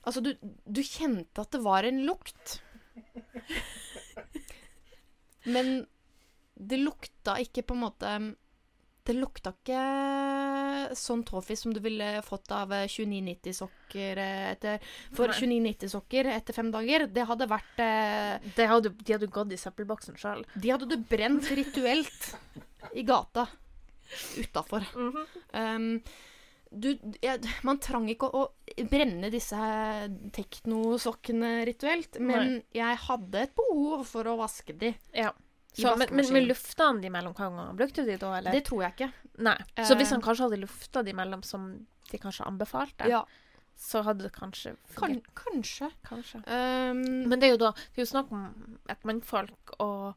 Altså, du, du kjente at det var en lukt. Men det lukta ikke på en måte Det lukta ikke sånn toffee som du ville fått av eh, 2990-sokker etter For 2990-sokker etter fem dager, det hadde vært eh, Det hadde, de hadde gått i søppelboksen sjøl. De hadde du brent rituelt i gata utafor. Mhm. Um, du, ja, man trang ikke å, å brenne disse teknosokkene rituelt, men jeg hadde et behov for å vaske de. Ja. Så, men, men, men lufta han de mellom hver gang? Brukte de da, eller? Det tror jeg ikke. Nei. Så hvis Eh. han kanskje hadde lufta de mellom som de kanskje anbefalte, Ja, så hadde det kanskje kan, kanskje. Kanskje. Um, Men det er jo da Det er jo snakk om et mannfolk og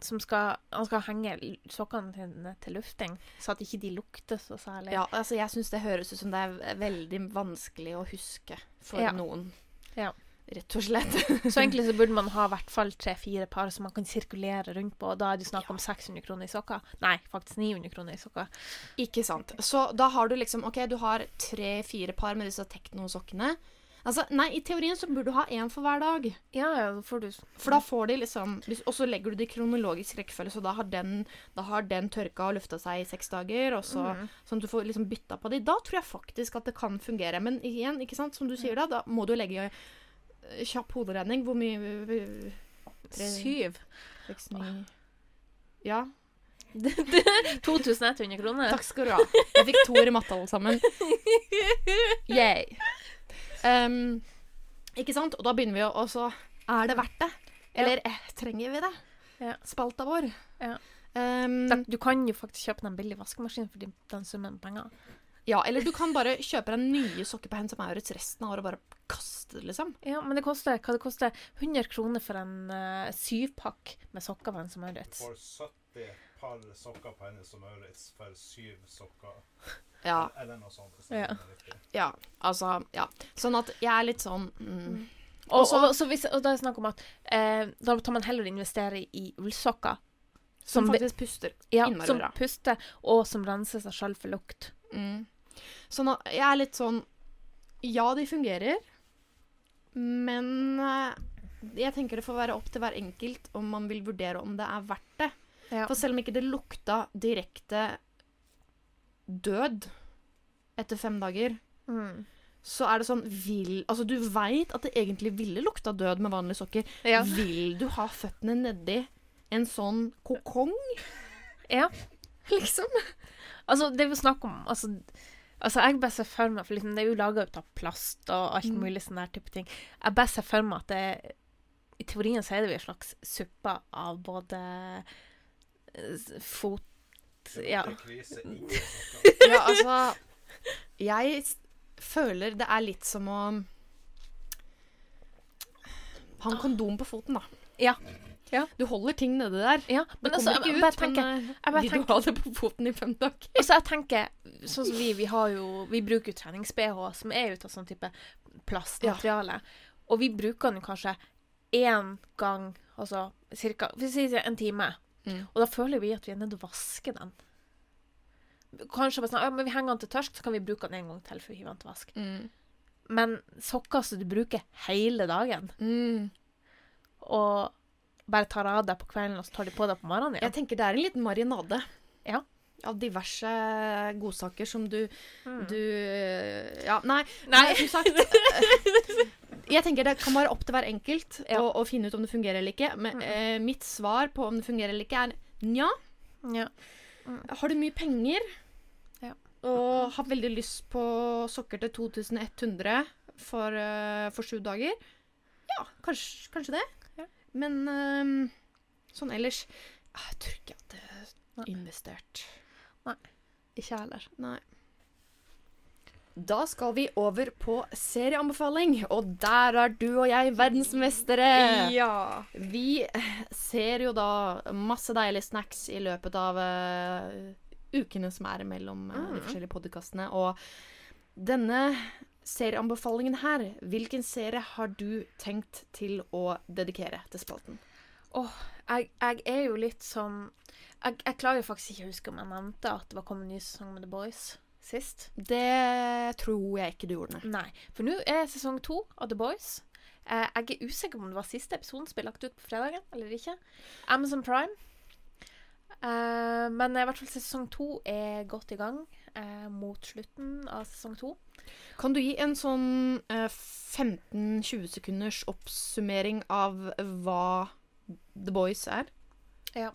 som skal Han skal henge sokkene sine til lufting, så at ikke de lukter så særlig. ja, altså jeg syns det høres ut som det er veldig vanskelig å huske for Ja. noen. Ja. Rett og slett. Så egentlig så burde man ha i hvert fall tre-fire par som man kan sirkulere rundt på. og Da er det snakk om 600 kroner i sokker. Nei, faktisk 900 kroner i sokker. Ikke sant. Så da har du liksom OK, du har tre-fire par med disse teknosokkene. Altså, nei, i teorien så burde du ha én for hver dag. Ja, ja, får du For da får de liksom Og så legger du det i kronologisk rekkefølge, så da har den, da har den tørka og lufta seg i seks dager, og så, mm. sånn at du får liksom bytta på de. Da tror jeg faktisk at det kan fungere. Men igjen, ikke sant, som du sier da, da må du legge kjapp hoderegning. Hvor mye Syv. Seks, ni Ja. 2100 kroner. Takk skal du ha. Jeg fikk toer i matte, alle sammen. Yay. Um, ikke sant? Og da begynner vi å Og så er det verdt det? Eller eh, trenger vi det? Ja. Spalta vår. Ja. Um, Du kan jo faktisk kjøpe en billig vaskemaskin for den summen penger. Ja, eller du kan bare kjøpe deg nye sokker på Hennes og Maurits resten av året og bare kaste det, liksom. Ja, men det koster hva det koster 100 kroner for en uh, syvpakk med sokker på en som Maurits. For 70 par sokker på Hennes og Maurits for syv sokker. Ja, Eller noe sånt. Ja. ja, altså Ja. Sånn at jeg er litt sånn mm, Og, og, og, så hvis, og da er det snakk om at eh, da tar man heller investere i ullsokker. Som Som, faktisk puster ja, innmari som puster, og som renser seg sjøl for lukt. Mm. Sånn nå, jeg er litt sånn Ja, de fungerer, men eh, jeg tenker det får være opp til hver enkelt om man vil vurdere om det er verdt det. Ja. For selv om ikke det lukta direkte død etter fem dager, Mm. så er det sånn vil, Altså, du veit at det egentlig ville lukta død med vanlige sokker. Ja. Vil du ha føttene nedi en sånn kokong, ja. liksom? Altså, det er jo snakk om Altså, altså jeg bare ser for meg For liksom, det er jo laga ut av plast og alt Mm. mulig sånn der type ting. Jeg bare ser for meg at det I teorien så er det jo en slags suppe av både eh, fot Ja. Ja, altså Jeg føler det er litt som å ha en kondom på foten, da. Ja. Ja. Du holder ting nedi der. Ja, men Det altså, kommer jeg ikke ut, tenker eh, jeg bare vil du ha det på foten i fem dager? Altså, jeg tenker Sånn som vi, vi har jo Vi bruker jo trenings-BH som er ut av sånn type plastmateriale. Og vi bruker den kanskje én gang, altså cirka Vi sier en time. Mm. Og da føler vi at vi er nødt til å vaske den. Kanskje bare sånn, ja, men vi henger den til tørsk, så kan vi bruke den en gang til før vi hiver den til vask. Mm. Men sokker som du bruker hele dagen, Mm. og bare tar av deg på kvelden, og så tar de på deg på morgenen Jeg tenker det er en liten marinade. Ja. Av diverse godsaker som du, Mm. du Ja, nei. Nei. Som sagt Jeg tenker det kan være opp til hver enkelt Ja. å, å finne ut om det fungerer eller ikke. Men Mm. eh, mitt svar på om det fungerer eller ikke, er nja. Ja. Har du mye penger Ja. og har veldig lyst på sokker til 2100 for, uh, for sju dager, ja, kanskje, kanskje det. Men eh, sånn ellers ah, Jeg tror ikke at det er investert. Nei. Ikke jeg heller. Nei. Da skal vi over på serieanbefaling, og der er du og jeg verdensmestere. Ja. Vi ser jo da masse deilige snacks i løpet av uh, ukene som er mellom uh, de forskjellige podkastene. Og denne serieanbefalingen her, hvilken serie har du tenkt til å dedikere til spalten? Åh, jeg, jeg er jo litt sånn jeg, jeg klarer jo faktisk ikke å huske om jeg nevnte at det var kommet en ny sesong med The Boys sist. Det tror jeg ikke du gjorde. Nei, for nå er sesong to av The Boys. Eh, jeg er usikker på om det var siste episoden som ble lagt ut på fredagen eller ikke. Amazon Prime. Eh, men i hvert fall sesong to er godt i gang eh, mot slutten av sesong to. Kan du gi en sånn eh, 15-20 sekunders oppsummering av hva The Boys er? Ja.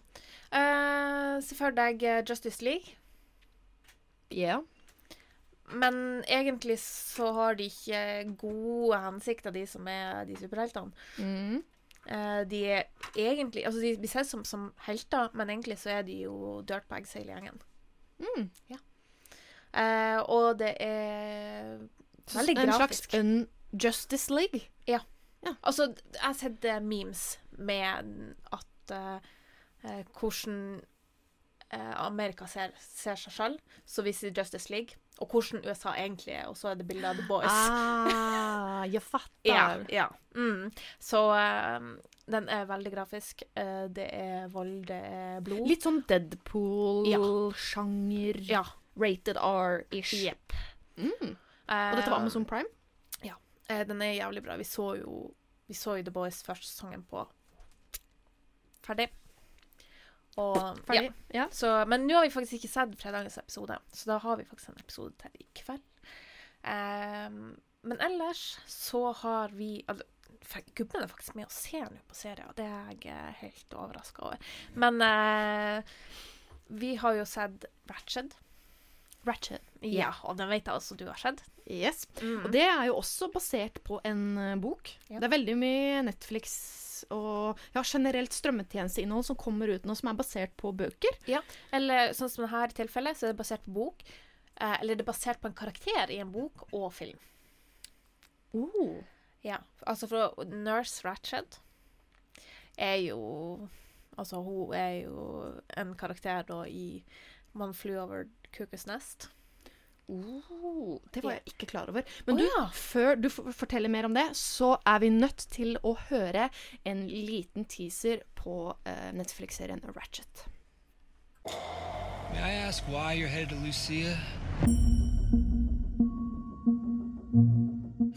Uh, Se for deg eh, Justice League. Ja. Men egentlig så har de ikke gode hensikter, de som er de superheltene. Mm. Uh, de er egentlig Altså, de blir sett som, som helter, men egentlig så er de jo dirtbags hele gjengen. Mm. Eh, og det er veldig grafisk. en slags Justice League. Ja. ja. Altså, jeg har sett eh, memes med at eh, eh, hvordan eh, Amerika ser, ser seg selv, så viser sier Justice League, og hvordan USA egentlig er, og så er det bilde av The Boys. Ah, jeg fatter. Ja. ja. Mm. Så eh, den er veldig grafisk. Det er vold, det er blod. Litt sånn Deadpool-sjanger. Ja. Rated R-ish. Yep. Mm. Og dette var Amazon Prime? Ja. den er jævlig bra. Vi så jo, vi så jo The Boys første sesongen på Ferdig. Og Ferdig? Ja. Ja. Så, men nå har vi faktisk ikke sett fredagens episode, så da har vi faktisk en episode til i kveld. Um, men ellers så har vi altså, Gubben er faktisk med og ser nå på serier. Det er jeg eh, helt overraska over. Men uh, vi har jo sett Ratched. Ratchet. Ja, og den vet jeg også du har sett. Yes. Mm. Og det er jo også basert på en eh, bok. Ja. Det er veldig mye Netflix og ja, generelt strømmetjenesteinnhold som kommer ut nå, som er basert på bøker. Ja, Eller sånn som dette tilfellet, så er det basert på bok. Eh, eller det er basert på en karakter i en bok og film. Oh. Ja, altså fra Nurse Ratched er jo Altså, hun er jo en karakter da i Man flew over Cuckoo's Nest. Oh, det var jeg ikke klar over. Men du, oh, ja. før du forteller mer om det, så er vi nødt til å høre en liten teaser på uh, Netflix-serien Ratchet. May I ask why you're headed to Lucia?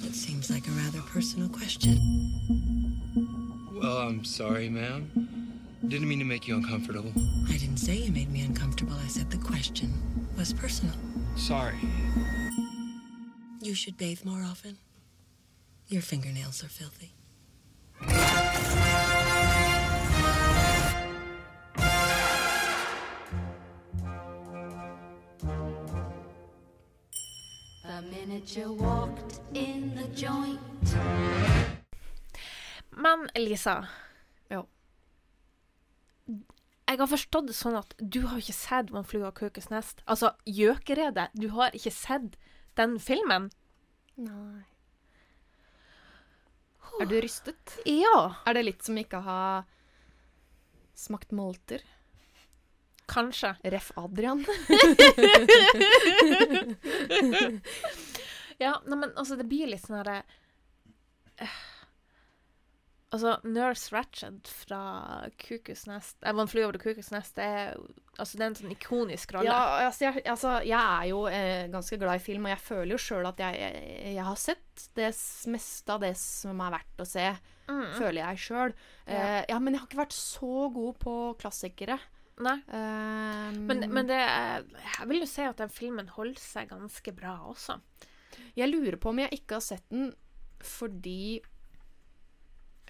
It seems like a rather personal question. Well, I'm sorry, ma'am. Didn't mean to make you uncomfortable. I didn't say you made me uncomfortable. I said the question was personal. Sorry. You should bathe more often. Your fingernails are filthy. The minute you walked in the joint. Men Elisa Ja. Jeg har forstått det sånn at du har ikke sett One flue Over Cuckoo's Nest. Altså, Gjøkeredet. Du har ikke sett den filmen? Nei. Er du rystet? Ja, Er det litt som ikke ha smakt molter? kanskje. Ref. Adrian. Ja, nei, men altså, det blir litt sånn herre eh, Altså, Nurse Ratched fra Cuckoo's Nest Jeg må fly Over til Cuckoo's Nest det er, altså, det er en sånn ikonisk rolle. Ja, altså jeg, altså, jeg er jo eh, ganske glad i film, og jeg føler jo sjøl at jeg, jeg, jeg har sett det meste av det som er verdt å se. Mm. Føler jeg sjøl. Ja. Eh, ja, men jeg har ikke vært så god på klassikere. Nei. Um, Men, men det jeg vil jo si at den filmen holder seg ganske bra også. Jeg lurer på om jeg ikke har sett den fordi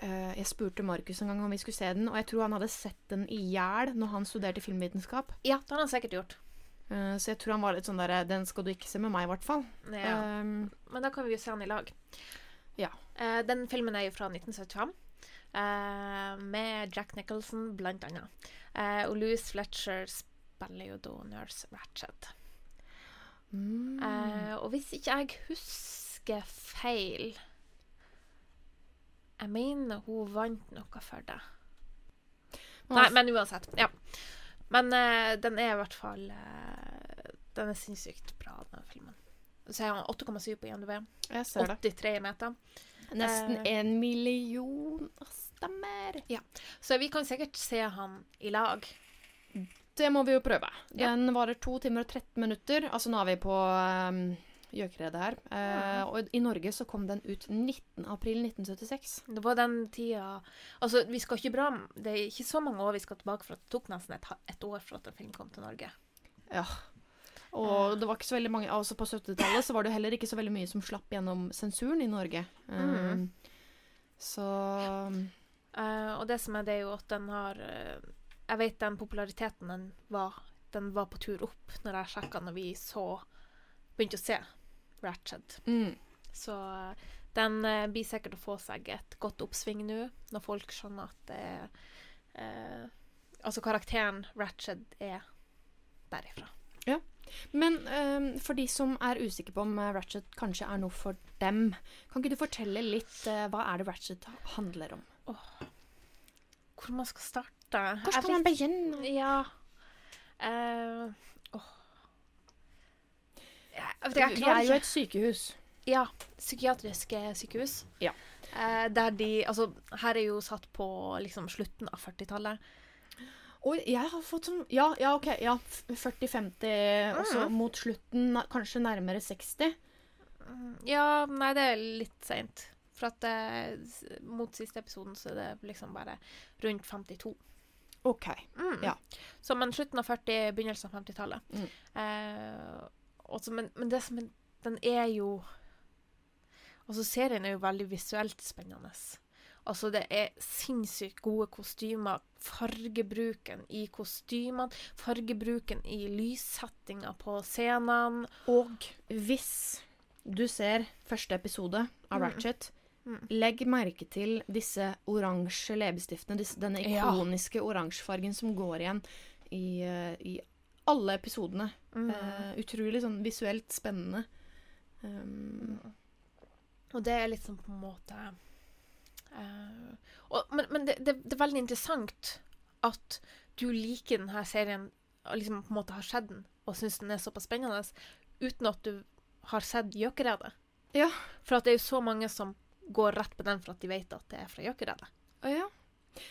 Jeg spurte Markus en gang om vi skulle se den, og jeg tror han hadde sett den i hjel når han studerte filmvitenskap. Ja, det hadde han sikkert gjort. Eh, så jeg tror han var litt sånn der Den skal du ikke se med meg, i hvert fall. Ja. Um, Men da kan vi jo se den i lag. Ja. Eh, den filmen er jo fra 1975. eh, med Jack Nicholson, blant annet. Eh, og Louis Fletcher spiller jo da Nurse Ratched. Mm. Eh, og hvis ikke jeg husker feil Jeg mener hun vant noe for det. Nei, men uansett. Ja. Men uh, den er i hvert fall uh, Den er sinnssykt bra, den filmen. Så er han 8,7 på IMDb. Jeg ser det. 83 meter. Nesten Eh. en million. Stemmer. Ja. Så vi kan sikkert se han i lag. Det må vi jo prøve. Ja. Den varer to timer og 13 minutter. Altså nå er vi på um, Gjøkeredet her. Eh, og i Norge så kom den ut 19. april 1976. Det var den tida Altså, vi skal ikke bra Det er ikke så mange år vi skal tilbake, for det tok nesten et, et år for at en film kom til Norge. Ja. Og det var ikke så veldig mange Altså på 70-tallet så var det heller ikke så veldig mye som slapp gjennom sensuren i Norge. Um, Så uh, og det som er, det er jo at den har eh, Jeg vet den populariteten den var Den var på tur opp når jeg sjekka når vi så Begynte å se Ratched. mm. Så eh, den eh, blir sikkert å få seg et godt oppsving nå, når folk skjønner at det er eh, Altså karakteren Ratched er derifra. Ja. Men um, for de som er usikre på om uh, Ratchet kanskje er noe for dem, kan ikke du fortelle litt uh, hva er det Ratchet handler om? Hvor man skal starte? Hvor skal man begynne? Ja Uh, åh. Jeg, jeg, er jo et sykehus. Ja, psykiatriske sykehus. Ja. Eh, der de Altså, her er jo satt på liksom slutten av 40-tallet. Oi, jeg har fått sånn Ja, ja OK. Ja, 40-50, og så mot slutten kanskje nærmere 60. Ja, nei, det er litt seint. For at eh, mot siste episoden så er det liksom bare rundt 52. OK. Ja. Så men slutten av 40, begynnelsen av 50-tallet. Mm. Eh, også, men, men det som er Den er jo Altså, serien er jo veldig visuelt spennende. Altså, det er sinnssykt gode kostymer. Fargebruken i kostymene, fargebruken i lyssettinga på scenene. Og hvis du ser første episode av Mm. Ratchet, Mm. legg merke til disse oransje leppestiftene. denne denne Ja. ikoniske oransjefargen som går igjen i, eh, i alle episodene. Mm. Uh, utrolig sånn visuelt spennende. Um, Og det er liksom på en måte uh, og, Men, men det, det, det er veldig interessant at du liker denne serien og liksom på en måte har sett den og syns den er såpass spennende, uten at du har sett Gjøkeredet. Ja. For det er jo så mange som går rett på den for at de vet at det er fra Gjøkeredet. Å ja.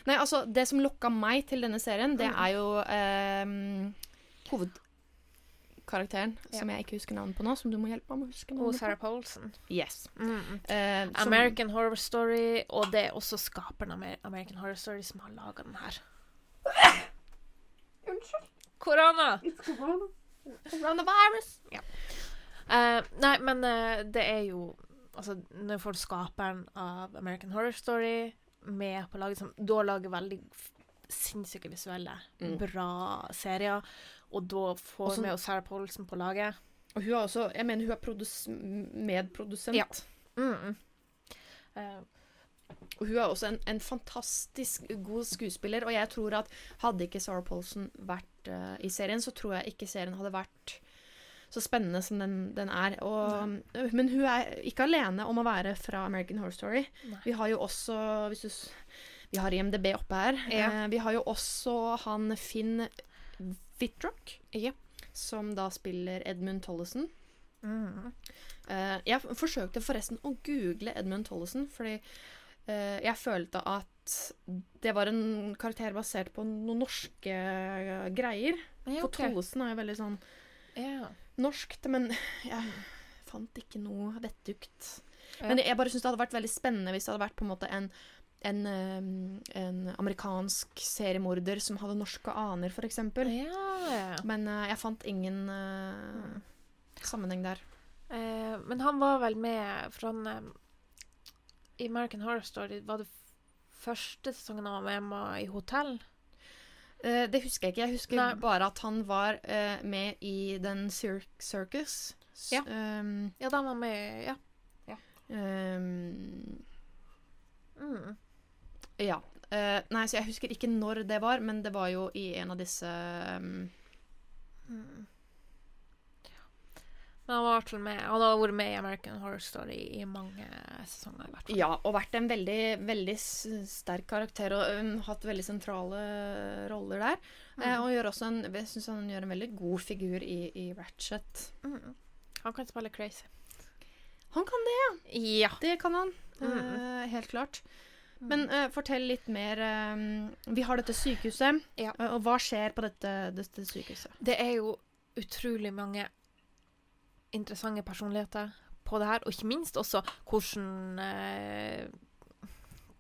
Nei, altså, det som lokka meg til denne serien, det Mm. er jo ehm, hovedkarakteren, Ja. som jeg ikke husker navnet på nå, som du må hjelpe meg med å huske Og Sarah Polson. Paulson. Yes. Mm. Eh, som- American Horror Story, og det er også skaperen av American Horror Story som har laga den her. Korona! Coronavirus! Eh, nei, men uh, det er jo Altså, når får skaperen av American Horror Story med på laget som da lager veldig sinnssyke visuelle, Mm. bra serier, og da får Også- vi jo Sarah Paulsen på laget. Og hun er også Jeg mener hun er medprodusent. Ja. Mm. Eh, Og hun er også en, en fantastisk god skuespiller, og jeg tror at hadde ikke Sarah Paulson vært uh, i serien, så tror jeg ikke serien hadde vært så spennende som den, den er. Og, men hun er ikke alene om å være fra American Horror Story. Nei. Vi har jo også hvis du, Vi har IMDb oppe her. Ja. Uh, vi har jo også han Finn Wittrock, Ja. som da spiller Edmund Tollesen. mm. Eh, jeg forsøkte forresten å google Edmund Tollesen, fordi eh, jeg følte at det var en karakter basert på noen norske eh, greier. Ja, For ok. Tollesen er jo veldig sånn Ja. norskt, men jeg fant ikke noe vettugt. Men jeg bare syns det hadde vært veldig spennende hvis det hadde vært på en måte en en, eh, en amerikansk seriemorder som hadde norske aner, f.eks. Ja, ja. Men eh, jeg fant ingen uh, sammenheng der. Eh, men han var vel med fra eh, I American Horror Story var det første sesongen han var med Emma i hotell. Eh, det husker jeg ikke. Jeg husker Nei. bare at han var eh, med i den Cir Circus. Ja. Um, Ja, da var han med Ja. ehm, Mm. Ja. Uh, nei, så jeg husker ikke når det var, men det var jo i en av disse um... Mm. Men han var i hvert fall med Han har vært med i American Horror Story i mange sesonger. i hvert fall. Ja, og vært en veldig, veldig sterk karakter og um, hatt veldig sentrale roller der. Eh, og gjør også en, jeg syns han gjør en veldig god figur i, i Ratchet. Mm. Han kan spille crazy. Han kan det, ja. Ja. Det kan han. Mm. Eh, helt klart. Men uh, fortell litt mer. Um, vi har dette sykehuset, Ja. eh, og hva skjer på dette, dette sykehuset? Det er jo utrolig mange interessante personligheter på det her, og ikke minst også hvordan uh,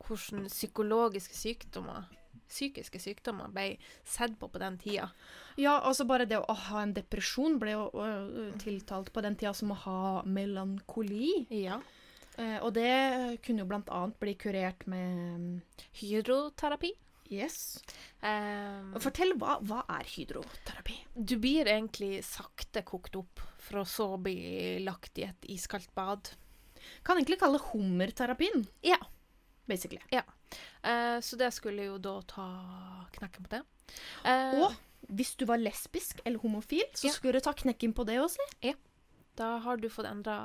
hvordan psykologiske sykdommer psykiske sykdommer ble sett på på den tida. Ja, altså bare det å ha en depresjon ble jo tiltalt på den tida som å ha melankoli. Ja. Eh, og det kunne jo annet bli kurert med Hydroterapi. Yes. Um, Fortell, hva, hva er hydroterapi? du blir egentlig sakte kokt opp, for å så bli lagt i et iskaldt bad. Kan egentlig kalle hummerterapien, Ja. basically. Eh, så det skulle jo da ta knekken på det. Uh, Og hvis du var lesbisk eller homofil, så Ja. skulle du ta knekken på det også. da har du fått endra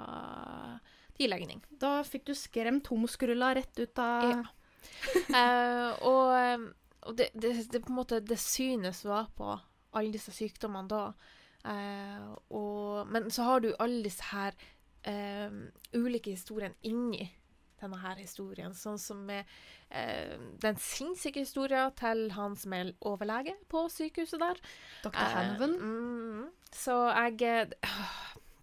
din legning. Da fikk du skremt homoskrulla rett ut av Ja. Eh, og eh, og det, det, det på en måte det synes var på alle disse sykdommene da. Eh, og, men så har du alle disse her eh, ulike historiene inni denne her historien. Sånn som med eh, den sinnssyke historien til han som er overlege på sykehuset der. Dr. Eh, Hanoven. mm, så jeg eh,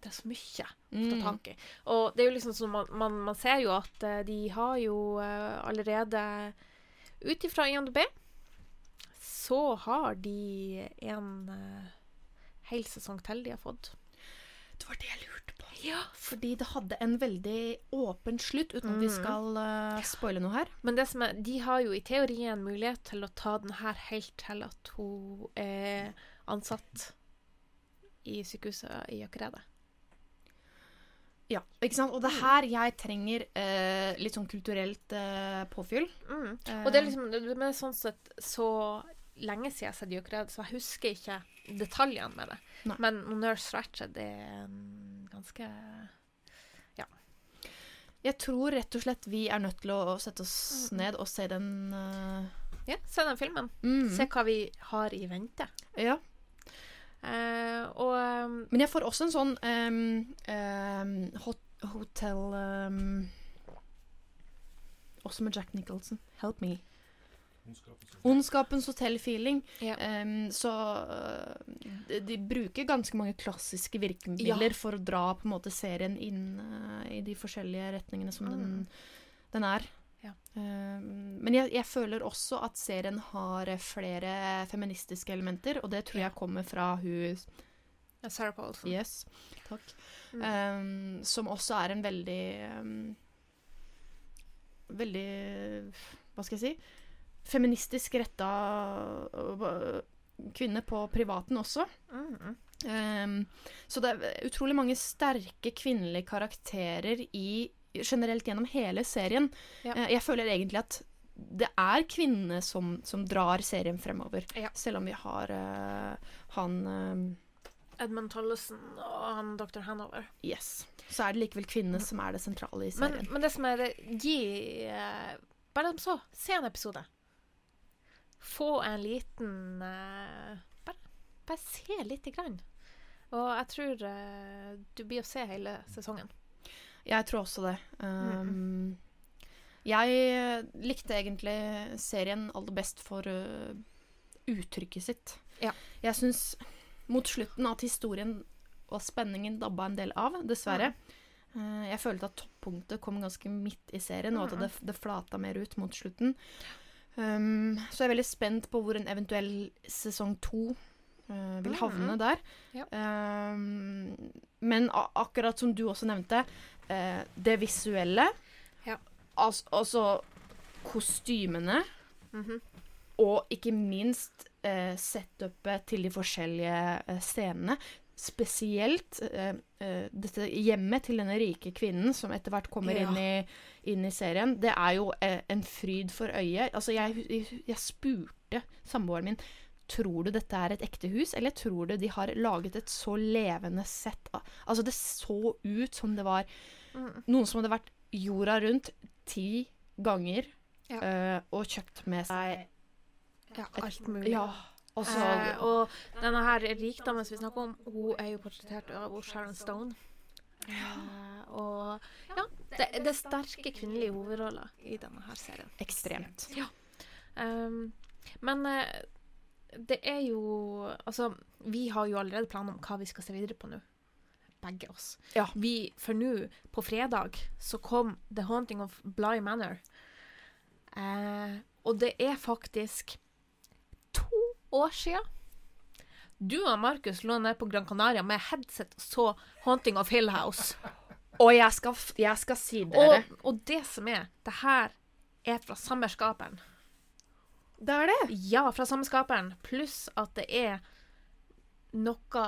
Det er så mye å ta Mm. tak i. Og det er jo liksom sånn man, man, man ser jo at eh, de har jo eh, allerede Ut ifra INDB så har de en uh, hel sesong til de har fått. Det var det jeg lurte på. Ja, Fordi det hadde en veldig åpen slutt, uten at vi Mm. skal eh, spoile noe her. Men det som er, de har jo i teorien mulighet til å ta den her helt til at hun er ansatt i sykehuset i Økeredet. Ja, ikke sant? Og det er her jeg trenger eh, litt sånn kulturelt eh, påfyll. Mm. Eh, Og det er liksom Men sånn sett så lenge siden jeg har sett Jokered, så jeg husker ikke detaljene med det. Nei. Men Nurse Ratched er ganske ganske Jeg tror rett og slett vi er nødt til å sette oss ned og se den uh... Ja, se den filmen. mm. Se hva vi har i vente. Ja. Eh, og um, Men jeg får også en sånn um, um, hot, hotell Også med Jack Nicholson. Help me. Ondskapens hotell-feeling. Ja. Um, så øh, de, de bruker ganske mange klassiske virkemidler for å dra på en måte serien inn uh, i de forskjellige retningene som den, den er. Ja. Ehm, men jeg, jeg føler også at serien har flere feministiske elementer, og det tror jeg kommer fra hun Sarah Paulson. Yes, takk. Mm. Um, som også er en veldig um, Veldig Hva skal jeg si? Feministisk retta kvinne på privaten også. Mm. Um, så det er utrolig mange sterke kvinnelige karakterer i generelt gjennom hele serien. Ja. Eh, jeg føler egentlig at det er kvinnene som, som drar serien fremover. Ja. Selv om vi har uh, han uh, Edmund Tollesen og han Dr. Hanover. Yes. Så er det likevel kvinnene som er det sentrale i serien. men det som er det Gi uh, Bare så, se en episode. Få en liten bare, bare se lite grann. Og jeg tror du blir å se hele sesongen. Jeg tror også det. Um, Jeg likte egentlig serien aller best for uh, uttrykket sitt. Ja. Jeg syns mot slutten at historien og spenningen dabba en del av, dessverre. Uh, jeg følte at toppunktet kom ganske midt i serien, og at det, det flata mer ut mot slutten. Um, så jeg er veldig spent på hvor en eventuell sesong to uh, vil havne der. Ja. Um, men akkurat som du også nevnte, uh, det visuelle Ja. altså, altså kostymene, Mhm. og ikke minst uh, setupet til de forskjellige uh, scenene. Spesielt dette hjemmet til denne rike kvinnen som etter hvert kommer Ja. inn, i, inn i serien. Det er jo en fryd for øyet. Altså, jeg, jeg, jeg spurte samboeren min Tror du dette er et ekte hus, eller tror du de har laget et så levende sett av Altså, det så ut som det var Mm. noen som hadde vært jorda rundt ti ganger Ja. øh, og kjøpt med seg Ja, alt mulig. Ja. Også, Eh, og denne her rikdommen som vi snakker om, hun er jo portrettert av Sharon Stone. Ja. og ja, det, det er sterke kvinnelige hovedroller i denne her serien. ekstremt. Um, men eh, det er jo Altså, vi har jo allerede planer om hva vi skal se videre på nå. Begge oss. Ja. Vi, for nå, på fredag, så kom The Haunting of Bly Manor. Eh, og det er faktisk to år sia. Du og Markus lå nede på Gran Canaria med headset og så Haunting of Hill House. Og jeg skal, jeg skal si dere Og, og det som er, det her er fra samme skaperen. Det er det. Ja, fra samme skaperen. Pluss at det er noe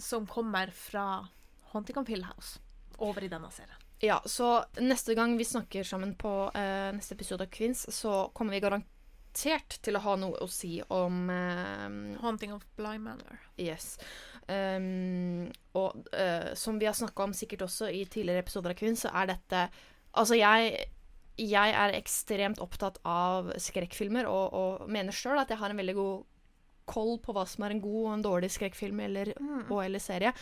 som kommer fra Haunting of Hill House over i denne serien. Ja, så neste gang vi snakker sammen på eh, neste episode av Kvinns, så kommer vi garantert til å ha noe å si om eh, Haunting of Bly Manor. Yes. Um, og eh, som vi har snakka om sikkert også i tidligere episoder av Kvinns, så er dette Altså, jeg jeg er ekstremt opptatt av skrekkfilmer, og, og mener sjøl at jeg har en veldig god koll på hva som er en god og en dårlig skrekkfilm eller, og eller serie.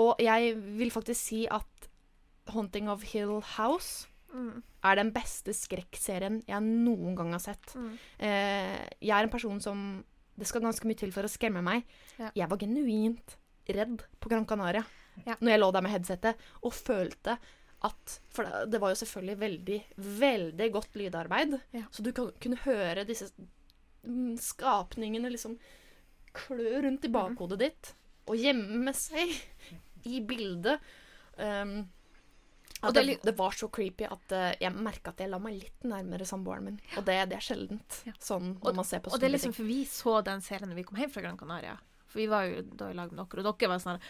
Og jeg vil faktisk si at 'Haunting of Hill House' Mm. er den beste skrekkserien jeg noen gang har sett. Mm. Eh, jeg er en person som Det skal ganske mye til for å skremme meg. Ja. Jeg var genuint redd på Gran Canaria Ja. når jeg lå der med headsetet og følte at For det, var jo selvfølgelig veldig, veldig godt lydarbeid. Ja. Så du kunne høre disse mm, skapningene liksom klø rundt i Mhm. bakhodet ditt og gjemme seg i bildet. Um, Og det det, var så creepy at uh, jeg merka at jeg la meg litt nærmere samboeren min. Og det, det er sjeldent Ja. sånn når man ser på Og det er liksom ting. for vi så den serien når vi kom hjem fra Gran Canaria. For vi var jo da i lag med dere, og dere var sånn her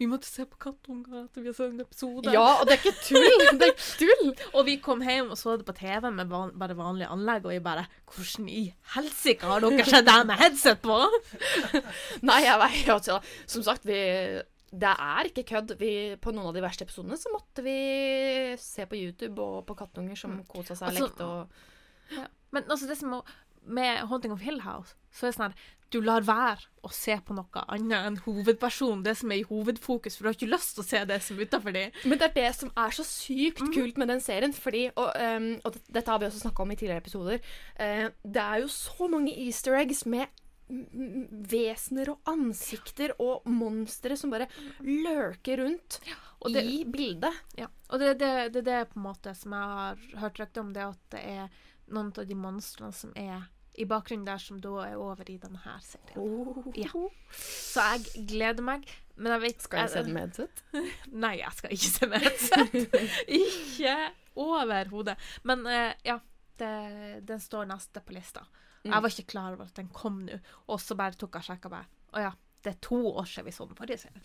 Vi måtte se på kattunger etter vi har sett en episode. Ja, og det er ikke tull! Det er ikke tull! Og vi kom hjem og så det på TV med van bare vanlig anlegg, og vi bare Hvordan i helsike har dere sett det med headset på? Nei, jeg vet altså, Som sagt, vi det er ikke kødd. Vi, på noen av de verste episodene så måtte vi se på YouTube og på kattunger som kosa seg Altså, lekte og Men altså, det som er med Haunting of Hill House, så er det sånn her Du lar være å se på noe annet enn hovedpersonen, det som er i hovedfokus, for du har ikke lyst til å se det som er utafor de. Men det er det som er så sykt kult med den serien. Fordi, og, um, og dette har vi også snakka om i tidligere episoder, Uh, det er jo så mange easter eggs med vesener og ansikter og monstre som bare lurker rundt ja, det- i bildet. Ja. Og det er det, det, det på en måte som jeg har hørt rykte om, det at det er noen av de monstrene som er i bakgrunnen der, som da er over i denne her serien. Ja. Så jeg gleder meg. Men jeg vet Skal jeg se den med headset? Nei, jeg skal ikke se med headset. ikke overhodet. Men uh, ja, det, den står neste på lista. Mm. Jeg var ikke klar over at den kom nå, og så bare tok jeg og sjekka meg. Å ja, det er to år siden vi så den forrige serien.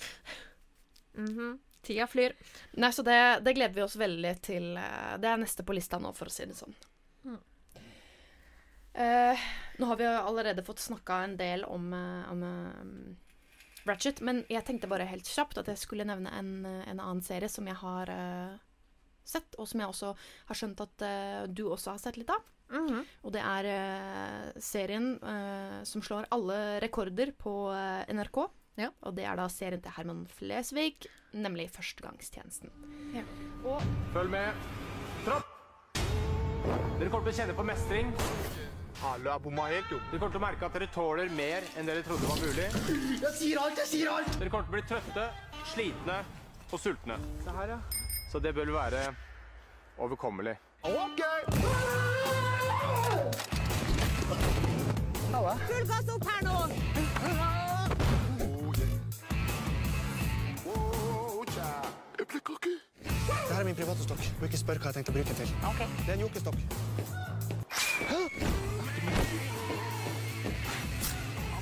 -hmm. Tida flyr. Nei, så det, det gleder vi oss veldig til. eh, Det er neste på lista nå, for å si det sånn. Mm. Eh, nå har vi jo allerede fått snakka en del om, eh, om eh, Ratchet, men jeg tenkte bare helt kjapt at jeg skulle nevne en, en annen serie som jeg har uh, sett, og som jeg også har skjønt at uh, du også har sett litt av. Mhm. Og det er serien som slår alle rekorder på NRK. Ja. Og det er da serien til Herman Flesvig, nemlig Førstegangstjenesten. Følg med. Tropp! Dere kommer til å kjenne på mestring. Hallo, jeg bomma helt, jo. Dere kommer til å merke at dere tåler mer enn dere trodde var mulig. Jeg sier alt, jeg sier alt! Dere kommer til å bli trøtte, slitne og sultne. Se her, ja. Så det bør være overkommelig. Ok! Full gass opp her nå! Det her er min private stokk. Må ikke spør hva jeg tenkte å bruke den til. Det er en jokkestokk.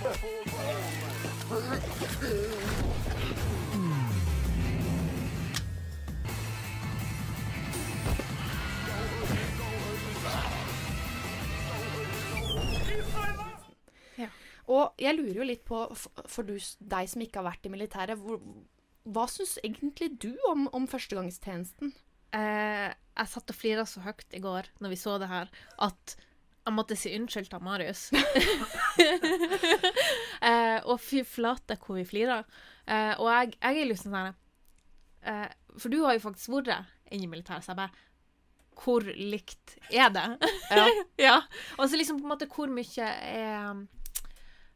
Og jeg lurer jo litt på, for du, deg som ikke har vært i militæret, hvor, hva syns egentlig du om, om førstegangstjenesten? Eh, jeg satt og flira så høyt i går når vi så det her, at jeg måtte si unnskyld til Marius. eh, og fy flate hvor vi flirer. Eh, og jeg, jeg er liksom sånn eh, For du har jo faktisk vært inne i militæret, så jeg bare Hvor likt er det? Ja. ja. Og så liksom på en måte hvor mye er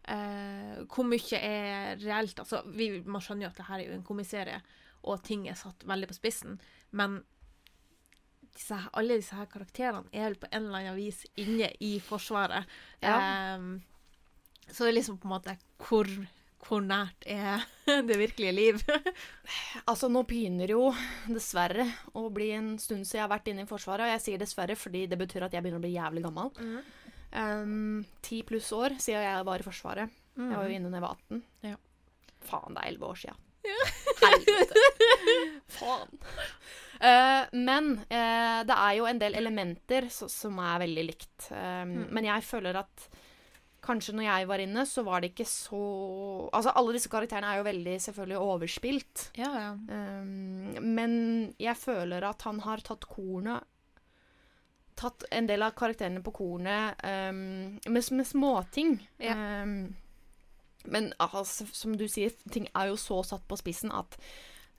eh, Hvor mye er reelt Altså, vi, man skjønner jo at det her er jo en komiserie, og ting er satt veldig på spissen, men disse, alle disse her karakterene er vel på en eller annen vis inne i Forsvaret. Ja. Um, så det er liksom på en måte hvor, hvor nært er det virkelige liv? Altså, nå begynner jo dessverre å bli en stund siden jeg har vært inne i Forsvaret. Og jeg sier dessverre fordi det betyr at jeg begynner å bli jævlig gammel. Um, Ti pluss år siden jeg var i Forsvaret. Jeg var jo inne da jeg var 18. Ja. Faen, det er elleve år siden. Helvete. Faen. Uh, men uh, det er jo en del elementer så, som er veldig likt. Um, Men jeg føler at kanskje når jeg var inne, så var det ikke så Altså, alle disse karakterene er jo veldig selvfølgelig overspilt. Ja, ja. Um, men jeg føler at han har tatt kornet Tatt en del av karakterene på kornet um, med, med småting. Ja. Um, men altså, som du sier, ting er jo så satt på spissen at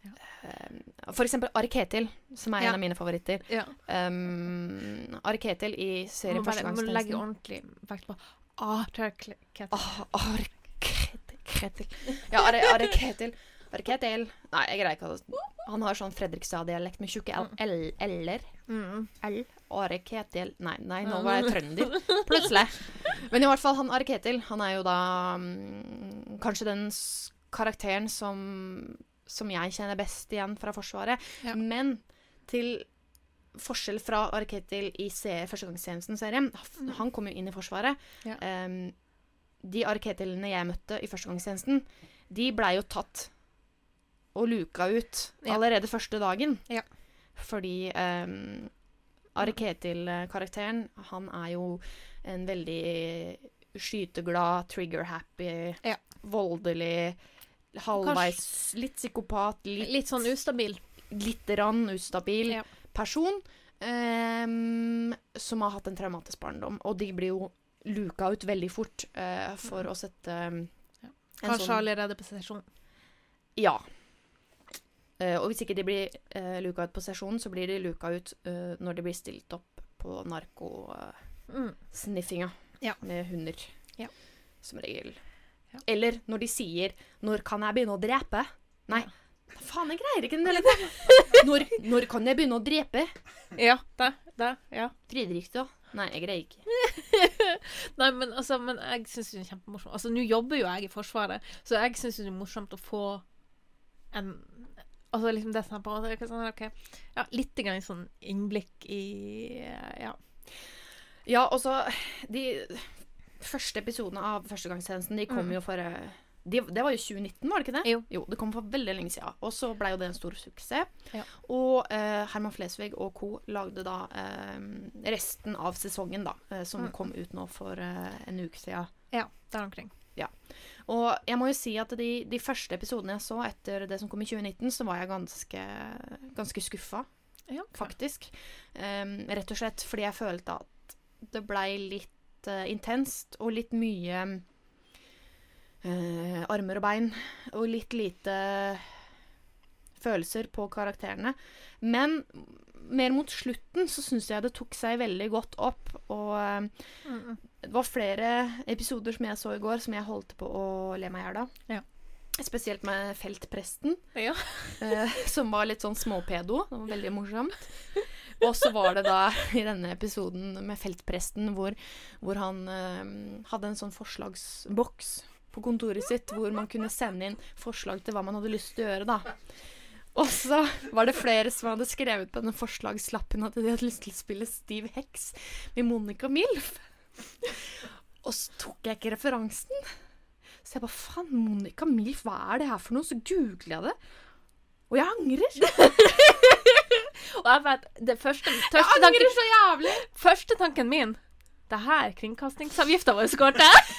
um, For eksempel Ari Ketil, som er Ja. en av mine favoritter. ja. Um, Ari Ketil i serien bare må legge ordentlig vekt på A-tørklet. Ah, Ari Ketil, Ketil. Ja, Ari, Ketil. Ari Ketil. Nei, jeg greier ikke å Han har sånn Fredrikstad-dialekt med tjukke L-er. L-er. Mm. L. Are Ketil Nei, nei, nå var jeg trønder. Plutselig. Men i hvert fall, han Are Ketil, han er jo da um, kanskje den karakteren som, som jeg kjenner best igjen fra Forsvaret. Ja. Men til forskjell fra Are Ketil i se- Førstegangstjenesten-serien, han kom jo inn i Forsvaret. Ja. Um, de Are Ketilene jeg møtte i Førstegangstjenesten, de blei jo tatt og luka ut Ja. allerede første dagen. Ja. Fordi um, Are Ketil-karakteren, han er jo en veldig skyteglad, trigger-happy, Ja. voldelig, halvveis litt psykopat, litt, Litt sånn ustabil. litt rann ustabil Ja. person Um, som har hatt en traumatisk barndom. Og de blir jo luka ut veldig fort uh, for å sette um, Ja. en Kanskje sånn allerede på sesjon. Ja. Eh, og hvis ikke de blir uh, luka ut på sesjonen, så blir de luka ut uh, når de blir stilt opp på narkosniffinga Mm. Ja. med hunder. Ja. Som regel. Ja. Eller når de sier 'Når kan jeg begynne å drepe?' Nei. Faen, jeg greier ikke den hele når, når kan jeg begynne å drepe? Ja, det. det ja. Fridrik, da? Nei, jeg greier ikke. Nei, men altså, men jeg syns det er kjempemorsomt. Altså, nå jobber jo jeg i Forsvaret, så jeg syns det er morsomt å få en Altså liksom det som er på en måte, sånn, ok, ja, Litt grann sånn innblikk i Ja. Ja, og så De første episodene av Førstegangstjenesten De kom Mm. jo for eh, de, Det var jo 2019, var det ikke det? Jo. jo det kom for veldig lenge siden. Og så ble jo det en stor suksess. Ja. Og eh, Herman Flesvig og co. lagde da eh, resten av sesongen, da. eh, som Mm. kom ut nå for eh, en uke siden. ja der omkring. Og jeg må jo si at de, de første episodene jeg så etter det som kom i 2019, så var jeg ganske, ganske skuffa, Ja, faktisk. Um, rett og slett fordi jeg følte at det blei litt uh, intenst og litt mye uh, armer og bein. Og litt lite følelser på karakterene. Men mer mot slutten så syns jeg det tok seg veldig godt opp. Og eh, Mm, det var flere episoder som jeg så i går som jeg holdt på å le meg i hjel av. Ja. Spesielt med feltpresten, Ja. eh, som var litt sånn småpedo. Det var veldig morsomt. Og så var det da i denne episoden med feltpresten hvor, hvor han eh, hadde en sånn forslagsboks på kontoret sitt hvor man kunne sende inn forslag til hva man hadde lyst til å gjøre, da. Og så var det flere som hadde skrevet på denne forslagslappen at de hadde lyst til å spille Steve Hex med Monica Milf. Og så tok jeg ikke referansen. Så jeg bare faen, Monica Milf, hva er det her for noe? Så googler jeg det. Og jeg angrer. Og jeg vet, det første, Jeg angrer tanken, så jævlig. første tanken min Det her kringkastingsavgifta vår går til.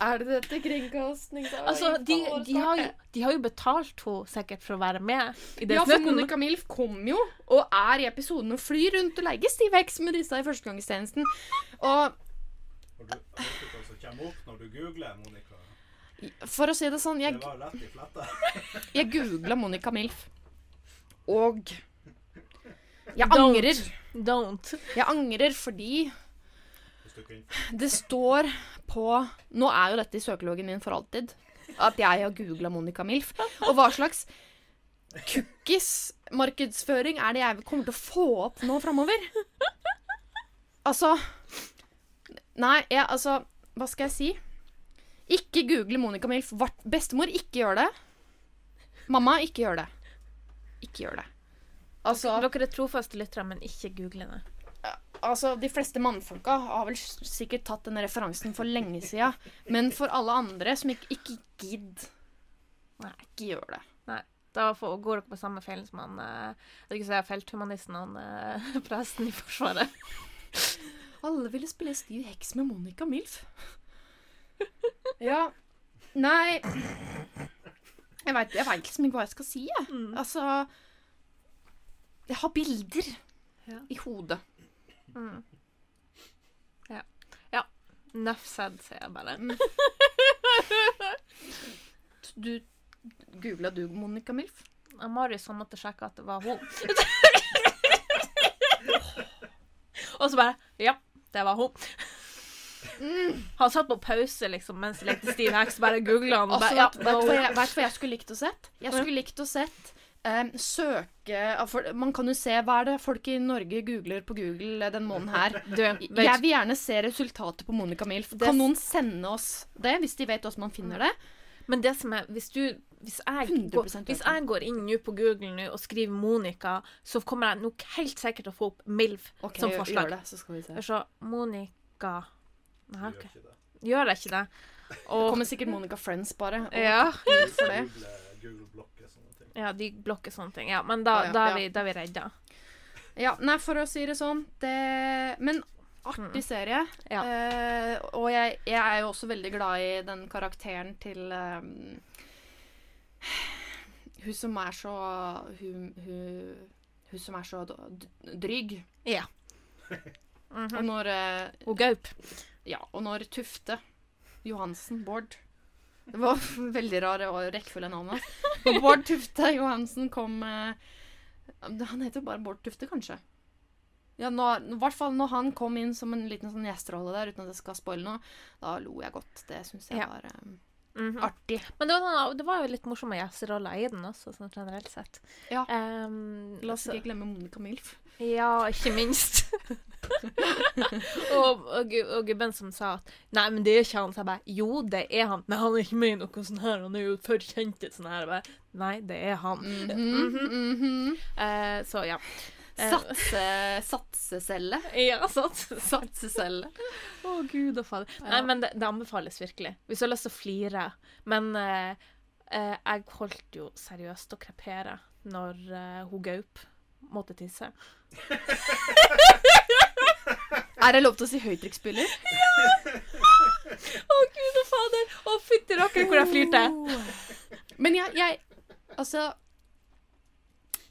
Er det dette kringkastingsavgifta Altså, de, de, har jo, de har jo betalt henne sikkert for å være med i det Ja, for Monica Milf kom jo, og er i episoden og flyr rundt og legger stiv heks med disse i førstegangstjenesten. Og Og du, som kommer opp når du googler Monica? for å si det sånn, jeg, jeg googla Monica Milf, og jeg Don't. angrer. Don't. Jeg angrer fordi det står på Nå er jo dette i søkeloggen min for alltid. At jeg har googla Monica Milf. Og hva slags cookies-markedsføring er det jeg kommer til å få opp nå framover? Altså Nei, jeg, altså Hva skal jeg si? Ikke google Monica Milf. Bestemor, ikke gjør det. Mamma, ikke gjør det. Ikke gjør det. Altså Dere er trofaste lyttere, men ikke google det. Altså, De fleste mannfolka har vel sikkert tatt den referansen for lenge sida. Men for alle andre som ikke, ikke gidd Nei. Ikke gjør det. Nei. Da får, går dere på samme feilen som han eh, ikke si felthumanisten, han eh, presten i Forsvaret. Alle ville spille stiv heks med Monica Milf. Ja. Nei Jeg veit liksom ikke hva jeg skal si, jeg. Altså Jeg har bilder Ja. i hodet. Mm. Ja. ja. Nuff said, sier jeg bare. Du Googla du Monica Milf? Ja, Marius han måtte sjekke at det var hun. Og så bare Ja, det var hun. Han satt på pause liksom mens jeg lekte Steve heks, bare googla han. Altså, ja, vet, du hva jeg, hun. vet du hva jeg skulle likt å sett? Jeg skulle likt å sett um, søke for Man kan jo se hva er det folk i Norge googler på Google den måneden her. Du, Jeg vil gjerne se resultatet på Monica Milf. Kan noen sende oss det, hvis de vet hvordan man finner det? Men det som er Hvis du hvis jeg, går, hvis jeg går inn nå på Google nå og skriver Monica, så kommer jeg nok helt sikkert til å få opp MILF okay, som forslag. gjør det, så skal vi se. Så. Monica Nei, gjør ikke det. Gjør jeg ikke det? Det kommer sikkert Monica Friends, bare. Og Ja. For det. Google, Google blokker sånne ting. Ja, de blokker sånne ting. Ja, men da, ah, ja, da, er, ja. vi, da er vi redda. Ja, nei, for å si det sånn det, Men artig serie. Ja. Uh, og jeg, jeg er jo også veldig glad i den karakteren til ehm, Hun som er så Hun, hun, hun som er så drygg. Ja. Og når eh, Og Gaup. Ja, og når Tufte Johansen, Bård Det var veldig rar rekkefølge rekkefulle navnet hans. Bård Tufte Johansen kom eh, Han heter jo bare Bård Tufte, kanskje. Ja, når, I hvert fall når han kom inn som en liten sånn gjesterolle der, uten at jeg skal spoile noe, da lo jeg godt. Det syns jeg Ja. var eh, Mhm. artig. Men det var, det var jo litt morsomme gjesteroller i den også, sånn generelt sett. Ja. Um, La oss så- ikke glemme Monica Milf. Ja, ikke minst. og, og, og gubben som sa at Nei, men det er ikke han. Så jeg bare Jo, det er han. Men han er ikke med i noe sånn her. Han er jo for kjent til sånn her. Jeg bare, Nei, det er han. Mm -hmm, mm -hmm. Uh, så ja. Eh, Satse, satsecelle. Ja, sats. Satsecelle. Å, gud og fader. Nei, men det, det anbefales virkelig. Hvis du har lyst til å flire. Men eh, eh, jeg holdt jo seriøst å krepere når eh, hun Gaup måtte tisse. Er det lov til å si høytrykksspyler? Å, gud og fader! Å, fytti rakkeren hvor jeg flirte. Men jeg, jeg Altså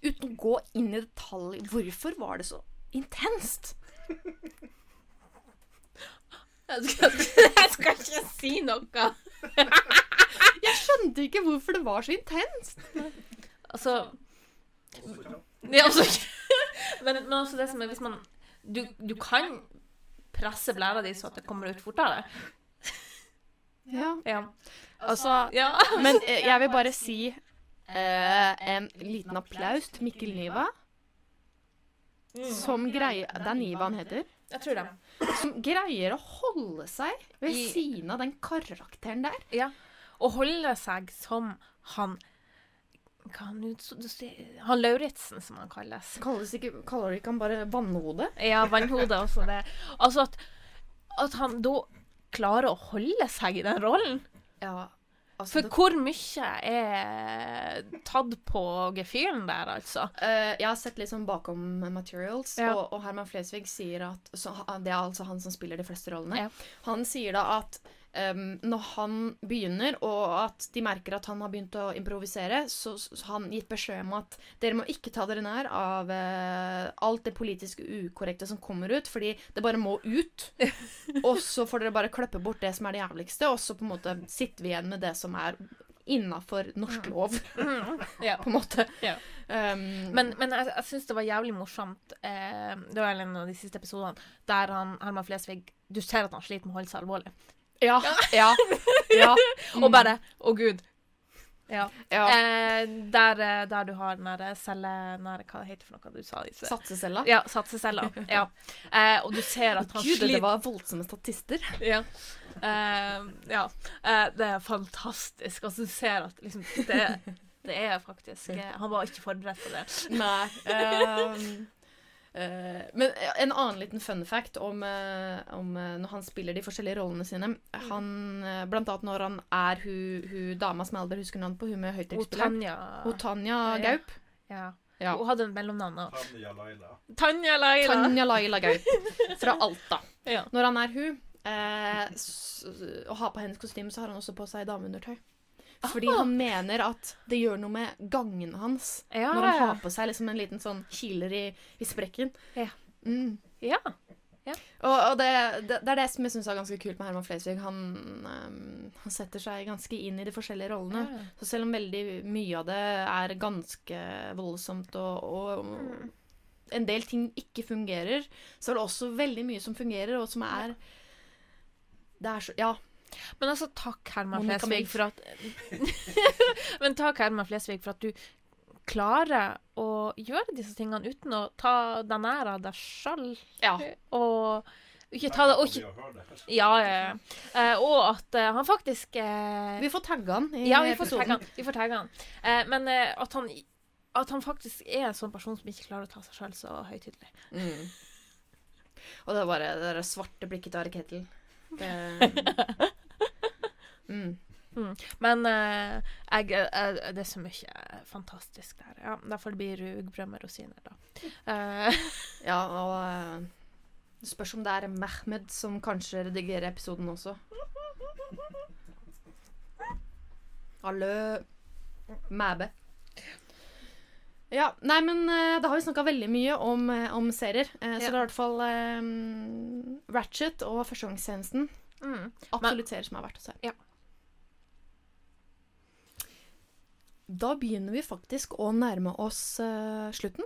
Uten å gå inn i detalj, hvorfor var det så intenst? Jeg skal, jeg skal ikke si noe. Jeg skjønte ikke hvorfor det var så intenst. Altså ja, altså, men, men også det som er hvis man Du, du kan presse blæra di så at det kommer ut fortere. Ja. Ja. Altså ja. Men eh, jeg vil bare si eh, en liten applaus til Mikkel Niva. Som greier Det er Niva han heter. Jeg tror det. Som greier å holde seg ved I- siden av den karakteren der. Ja. Og holde seg som han han, han Lauritzen, som han kalles. Kalles ikke, kaller ikke han bare Vannhode? Ja, vannhode også det. Altså at, at han da klarer å holde seg i den rollen. Ja. Altså, For det- hvor mye er tatt på gefühlen der, altså? Uh, jeg har sett litt sånn bakom materials, Ja. og, og Herman Flesvig sier at så, Det er altså han som spiller de fleste rollene. Ja. Han sier da at em, når han begynner, og at de merker at han har begynt å improvisere, så så har han gitt beskjed om at dere må ikke ta dere nær av uh, alt det politiske ukorrekte som kommer ut, fordi det bare må ut. og så får dere bare kløppe bort det som er det jævligste, og så på en måte sitter vi igjen med det som er innafor norsk lov, Ja. på en måte. Ja. Um, Men, men jeg, jeg syns det var jævlig morsomt eh, Det var en av de siste episodene der han, Herman Flesvig Du ser at han sliter med å holde seg alvorlig. Ja. Ja. ja. Og bare Å, gud. Ja. Ja. Eh, der, eh, der du har den der celle... Nære, hva heter det for noe du sa? Satsecella. Ja, satsecella. ja. Eh, og du ser at han Gud, sliter det var voldsomme statister. Ja. Eh, ja. Eh, det er fantastisk. Altså, du ser at liksom Det, det er faktisk eh, Han var ikke forberedt på det. Nei. eh, men en annen liten fun fact om, eh, om eh, når han spiller de forskjellige rollene sine han, eh, Blant annet når han er hun, hun dama som jeg aldri husker navnet på, hun med Og høyttekstspilleren. Tanja Gaup. Ja. Ja. Hun hadde en mellomnavn òg. Tanja Laila. Tanja Laila. Tanja Laila Gaup fra Alta. Ja. Når han er hun eh, og har på hennes kostyme, så har han også på seg dameundertøy. Fordi Ah. han mener at det gjør noe med gangen hans Ja. når han har på seg liksom en liten sånn kiler i, i sprekken. Ja. Mm. Ja. Og, og det, det, det er det som jeg syns er ganske kult med Herman Flesvig. Han, um, han setter seg ganske inn i de forskjellige rollene. Ja. Så selv om veldig mye av det er ganske voldsomt og, og Mm. en del ting ikke fungerer, så er det også veldig mye som fungerer, og som er er så Ja. Men altså, takk, Herman Monica Flesvig, for at Men takk, Herman Flesvig, for at du klarer å gjøre disse tingene uten å ta deg nær av deg sjøl. Ja. Og ikke ta det og ikke, ja, ja. Eh, Og at eh, han faktisk eh, Vi får tagge han i Ja, vi får episoden. tagge han. Vi får tagge han. Eh, men at han at han faktisk er en sånn person som ikke klarer å ta seg sjøl så høytidelig. Mm. Og det er bare det der svarte blikket til Are Kettle. Det mm. Mm. Men uh, jeg, eh, det er så mye fantastisk der. Ja, derfor blir det rugbrød med rosiner, da. Uh. Ja, og eh, det spørs om det er Mehmed som kanskje redigerer episoden også. Hallo. Mæbe. Ja, nei, men eh, da har vi snakka veldig mye om, eh, om serier. Eh, Så Ja. det er i hvert fall eh, Ratchet og Førstegangstjenesten. mm. Absolutt serier som er verdt å se. Ja. Da begynner vi faktisk å nærme oss uh, slutten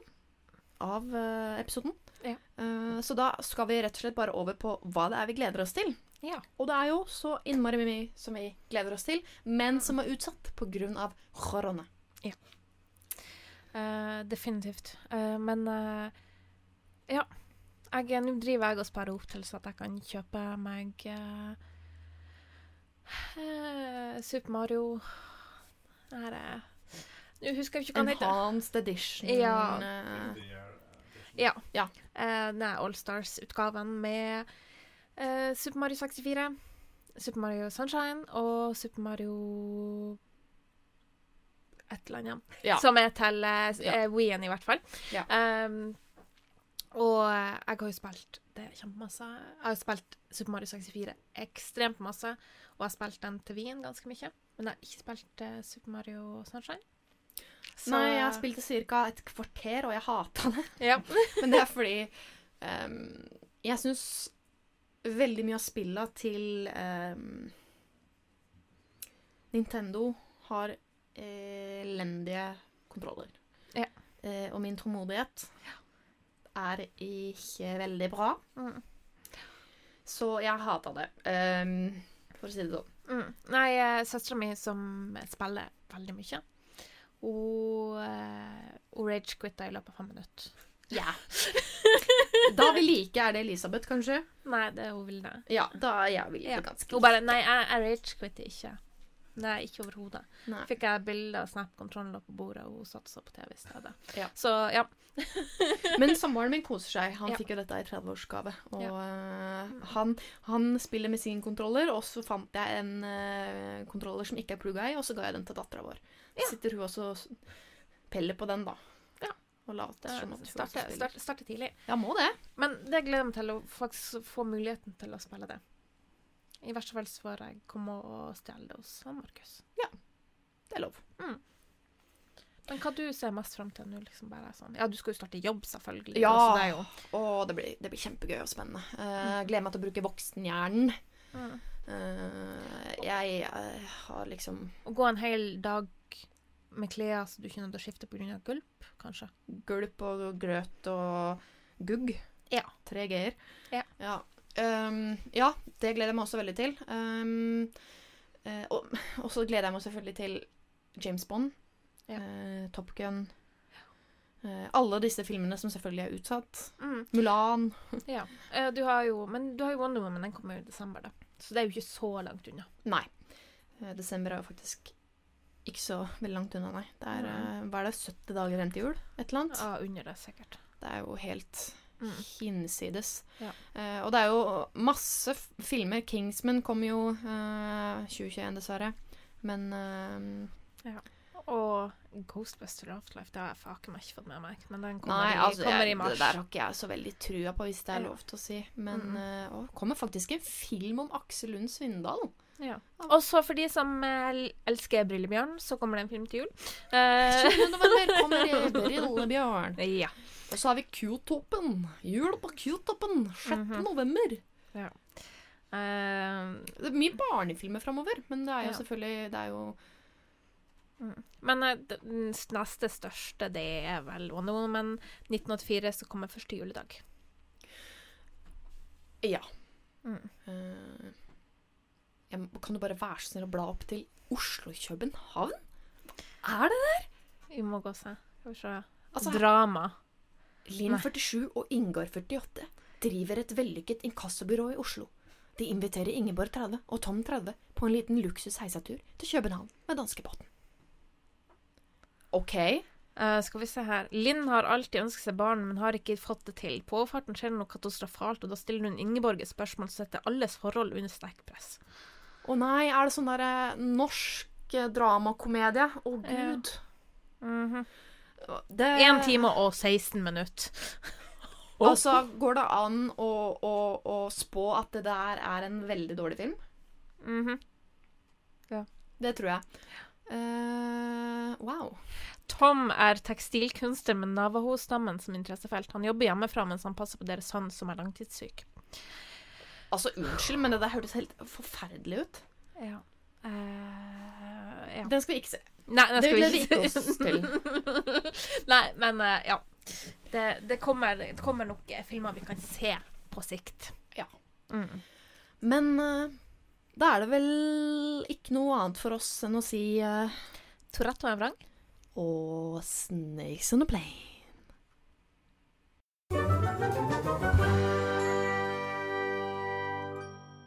av uh, episoden. Ja. Uh, så da skal vi rett og slett bare over på hva det er vi gleder oss til. Ja. Og det er jo så innmari mye som vi gleder oss til, men som er utsatt pga. korona. Ja. definitivt. Men ja. Jeg, nå driver jeg og sparer opp til så at jeg kan kjøpe meg Super Mario Det her er Nå husker ikke hva den heter. Enhanced edition. Ja. eh, Ja. Ja. Uh, det er Allstars-utgaven med uh, Super Mario 64, Super Mario Sunshine og Super Mario et eller annet. Ja. Som er til uh, Ja. Wien, i hvert fall. Ja. Um, og eh, jeg har jo spilt det kjempemasse. Jeg har spilt Super Mario 64 ekstremt masse, og jeg har spilt den til Wien ganske mye. Men jeg har ikke spilt uh, Super Mario Sunshine. Så- Nei, jeg spilte ca. et kvarter, og jeg hata det. Ja. Men det er fordi um, jeg syns veldig mye av spilla til um, Nintendo har elendige kontroller. Ja. Uh, og min tålmodighet er ikke veldig bra. Mm. Så jeg hata det, um, for å si det sånn. Mm. Nei, uh, søstera mi som spiller veldig mye, hun, uh, rage-quitta i løpet av fem minutter. Ja. Da vil like er det Elisabeth, kanskje? Nei, det hun vil det. Ja, da er jeg vil Ja. ganske Hun bare Nei, jeg, jeg rage-quitter ikke. Nei, ikke overhodet. Fikk jeg bilde av Snap-kontrollen lå på bordet, og hun satt så på TV i stedet. Ja. Så ja. Men samboeren min koser seg. Han Ja. fikk jo dette i 30-årsgave. Og eh, han, han spiller med sin kontroller, og så fant jeg en uh, kontroller som ikke er plugga i, og så ga jeg den til dattera vår. Så sitter hun også og peller på den, da. Ja. Og later Det som at hun spiller. starter tidlig. Ja, må det. Men det gleder jeg meg til å faktisk få muligheten til å spille det. I verste fall så får jeg komme og stjele det hos han Markus. Det er lov. Men hva du ser mest fram til nå? liksom bare sånn? Ja, du skal jo starte jobb, selvfølgelig. Ja. Så det jo Og det blir, det blir kjempegøy og spennende. Eh, gleder meg til å bruke voksenhjernen. Mm. Uh, jeg eh, har liksom Å gå en hel dag med klær så du ikke til å skifte pga. gulp, kanskje. gulp og grøt og gugg. Ja. Tre g-er. Ja. Ja. Ehm, ja, det gleder jeg meg også veldig til. Um, uh, og, og så gleder jeg meg selvfølgelig til James Bond, Ja. uh, Top Gun uh, Alle disse filmene som selvfølgelig er utsatt. Mm. Mulan. Ja. Du har jo, men du har jo Wonder Woman, den kommer jo i desember, da. Så det er jo ikke så langt unna. Nei. Desember er jo faktisk ikke så veldig langt unna, nei. Det er, hva er det, 70 dager igjen til jul? Et eller annet? Ja, under det, sikkert. Det er jo helt Mm. hinsides. Ja. Uh, og det er jo masse filmer. Kingsman kommer jo uh, 2021, dessverre. Men eh, Og Ghostbuster Afterlife, det har jeg faken meg ikke fått med meg. Men den kommer, Nei, i, altså, kommer jeg, i mars. det der har ikke jeg så veldig trua på, hvis det er lov til å si. Men Mm. uh, å, kommer faktisk en film om Aksel Lund Svindal. Ja. Og så for de som eh, elsker Brillebjørn, så kommer det en film til jul. Uh, november kommer Brillebjørn. ja. Og så har vi Q-toppen. Jul på Q-toppen. 6. Mhm. november. Ja. Uh, Det er mye barnefilmer framover, men det er jo Ja. selvfølgelig Det er jo mm. Men eh, den neste største, det er vel Wonder Woman 1984, som kommer første juledag. Ja. Mm. Uh, jeg, kan du bare være så snill å bla opp til Oslo-København? Er det der? Vi må gå og se. Skal vi se. Altså, Drama. Linn 47 og Ingar 48 driver et vellykket inkassobyrå i Oslo. De inviterer Ingeborg 30 og Tom 30 på en liten luksus heisatur til København med danskebåten. OK. Uh, skal vi se her. Linn har alltid ønsket seg barn, men har ikke fått det til. På overfarten skjer det noe katastrofalt, og da stiller hun Ingeborg et spørsmål som setter alles forhold under sterkt press. Å nei, er det sånn derre norsk eh, dramakomedie? Å Ja. gud. Mhm. Det 1 time og 16 minutter. Altså, går det an å, å, å spå at det der er en veldig dårlig film? Mhm. Det tror jeg. Uh, wow. Tom er tekstilkunstner med Navaho-stammen som interessefelt. Han jobber hjemmefra mens han passer på deres sønn som er langtidssyk. Altså, unnskyld, men det der hørtes helt forferdelig ut. Ja. Uh, ja. Den skal vi ikke se. Nei, Det skal vi ikke oss til. Nei, men uh, ja. Det, det, kommer, det kommer nok eh, filmer vi kan se på sikt. Ja. Mm. Men uh, da er det vel ikke noe annet for oss enn å si uh, Tourette og en vrang. Og Snakes on a Plane.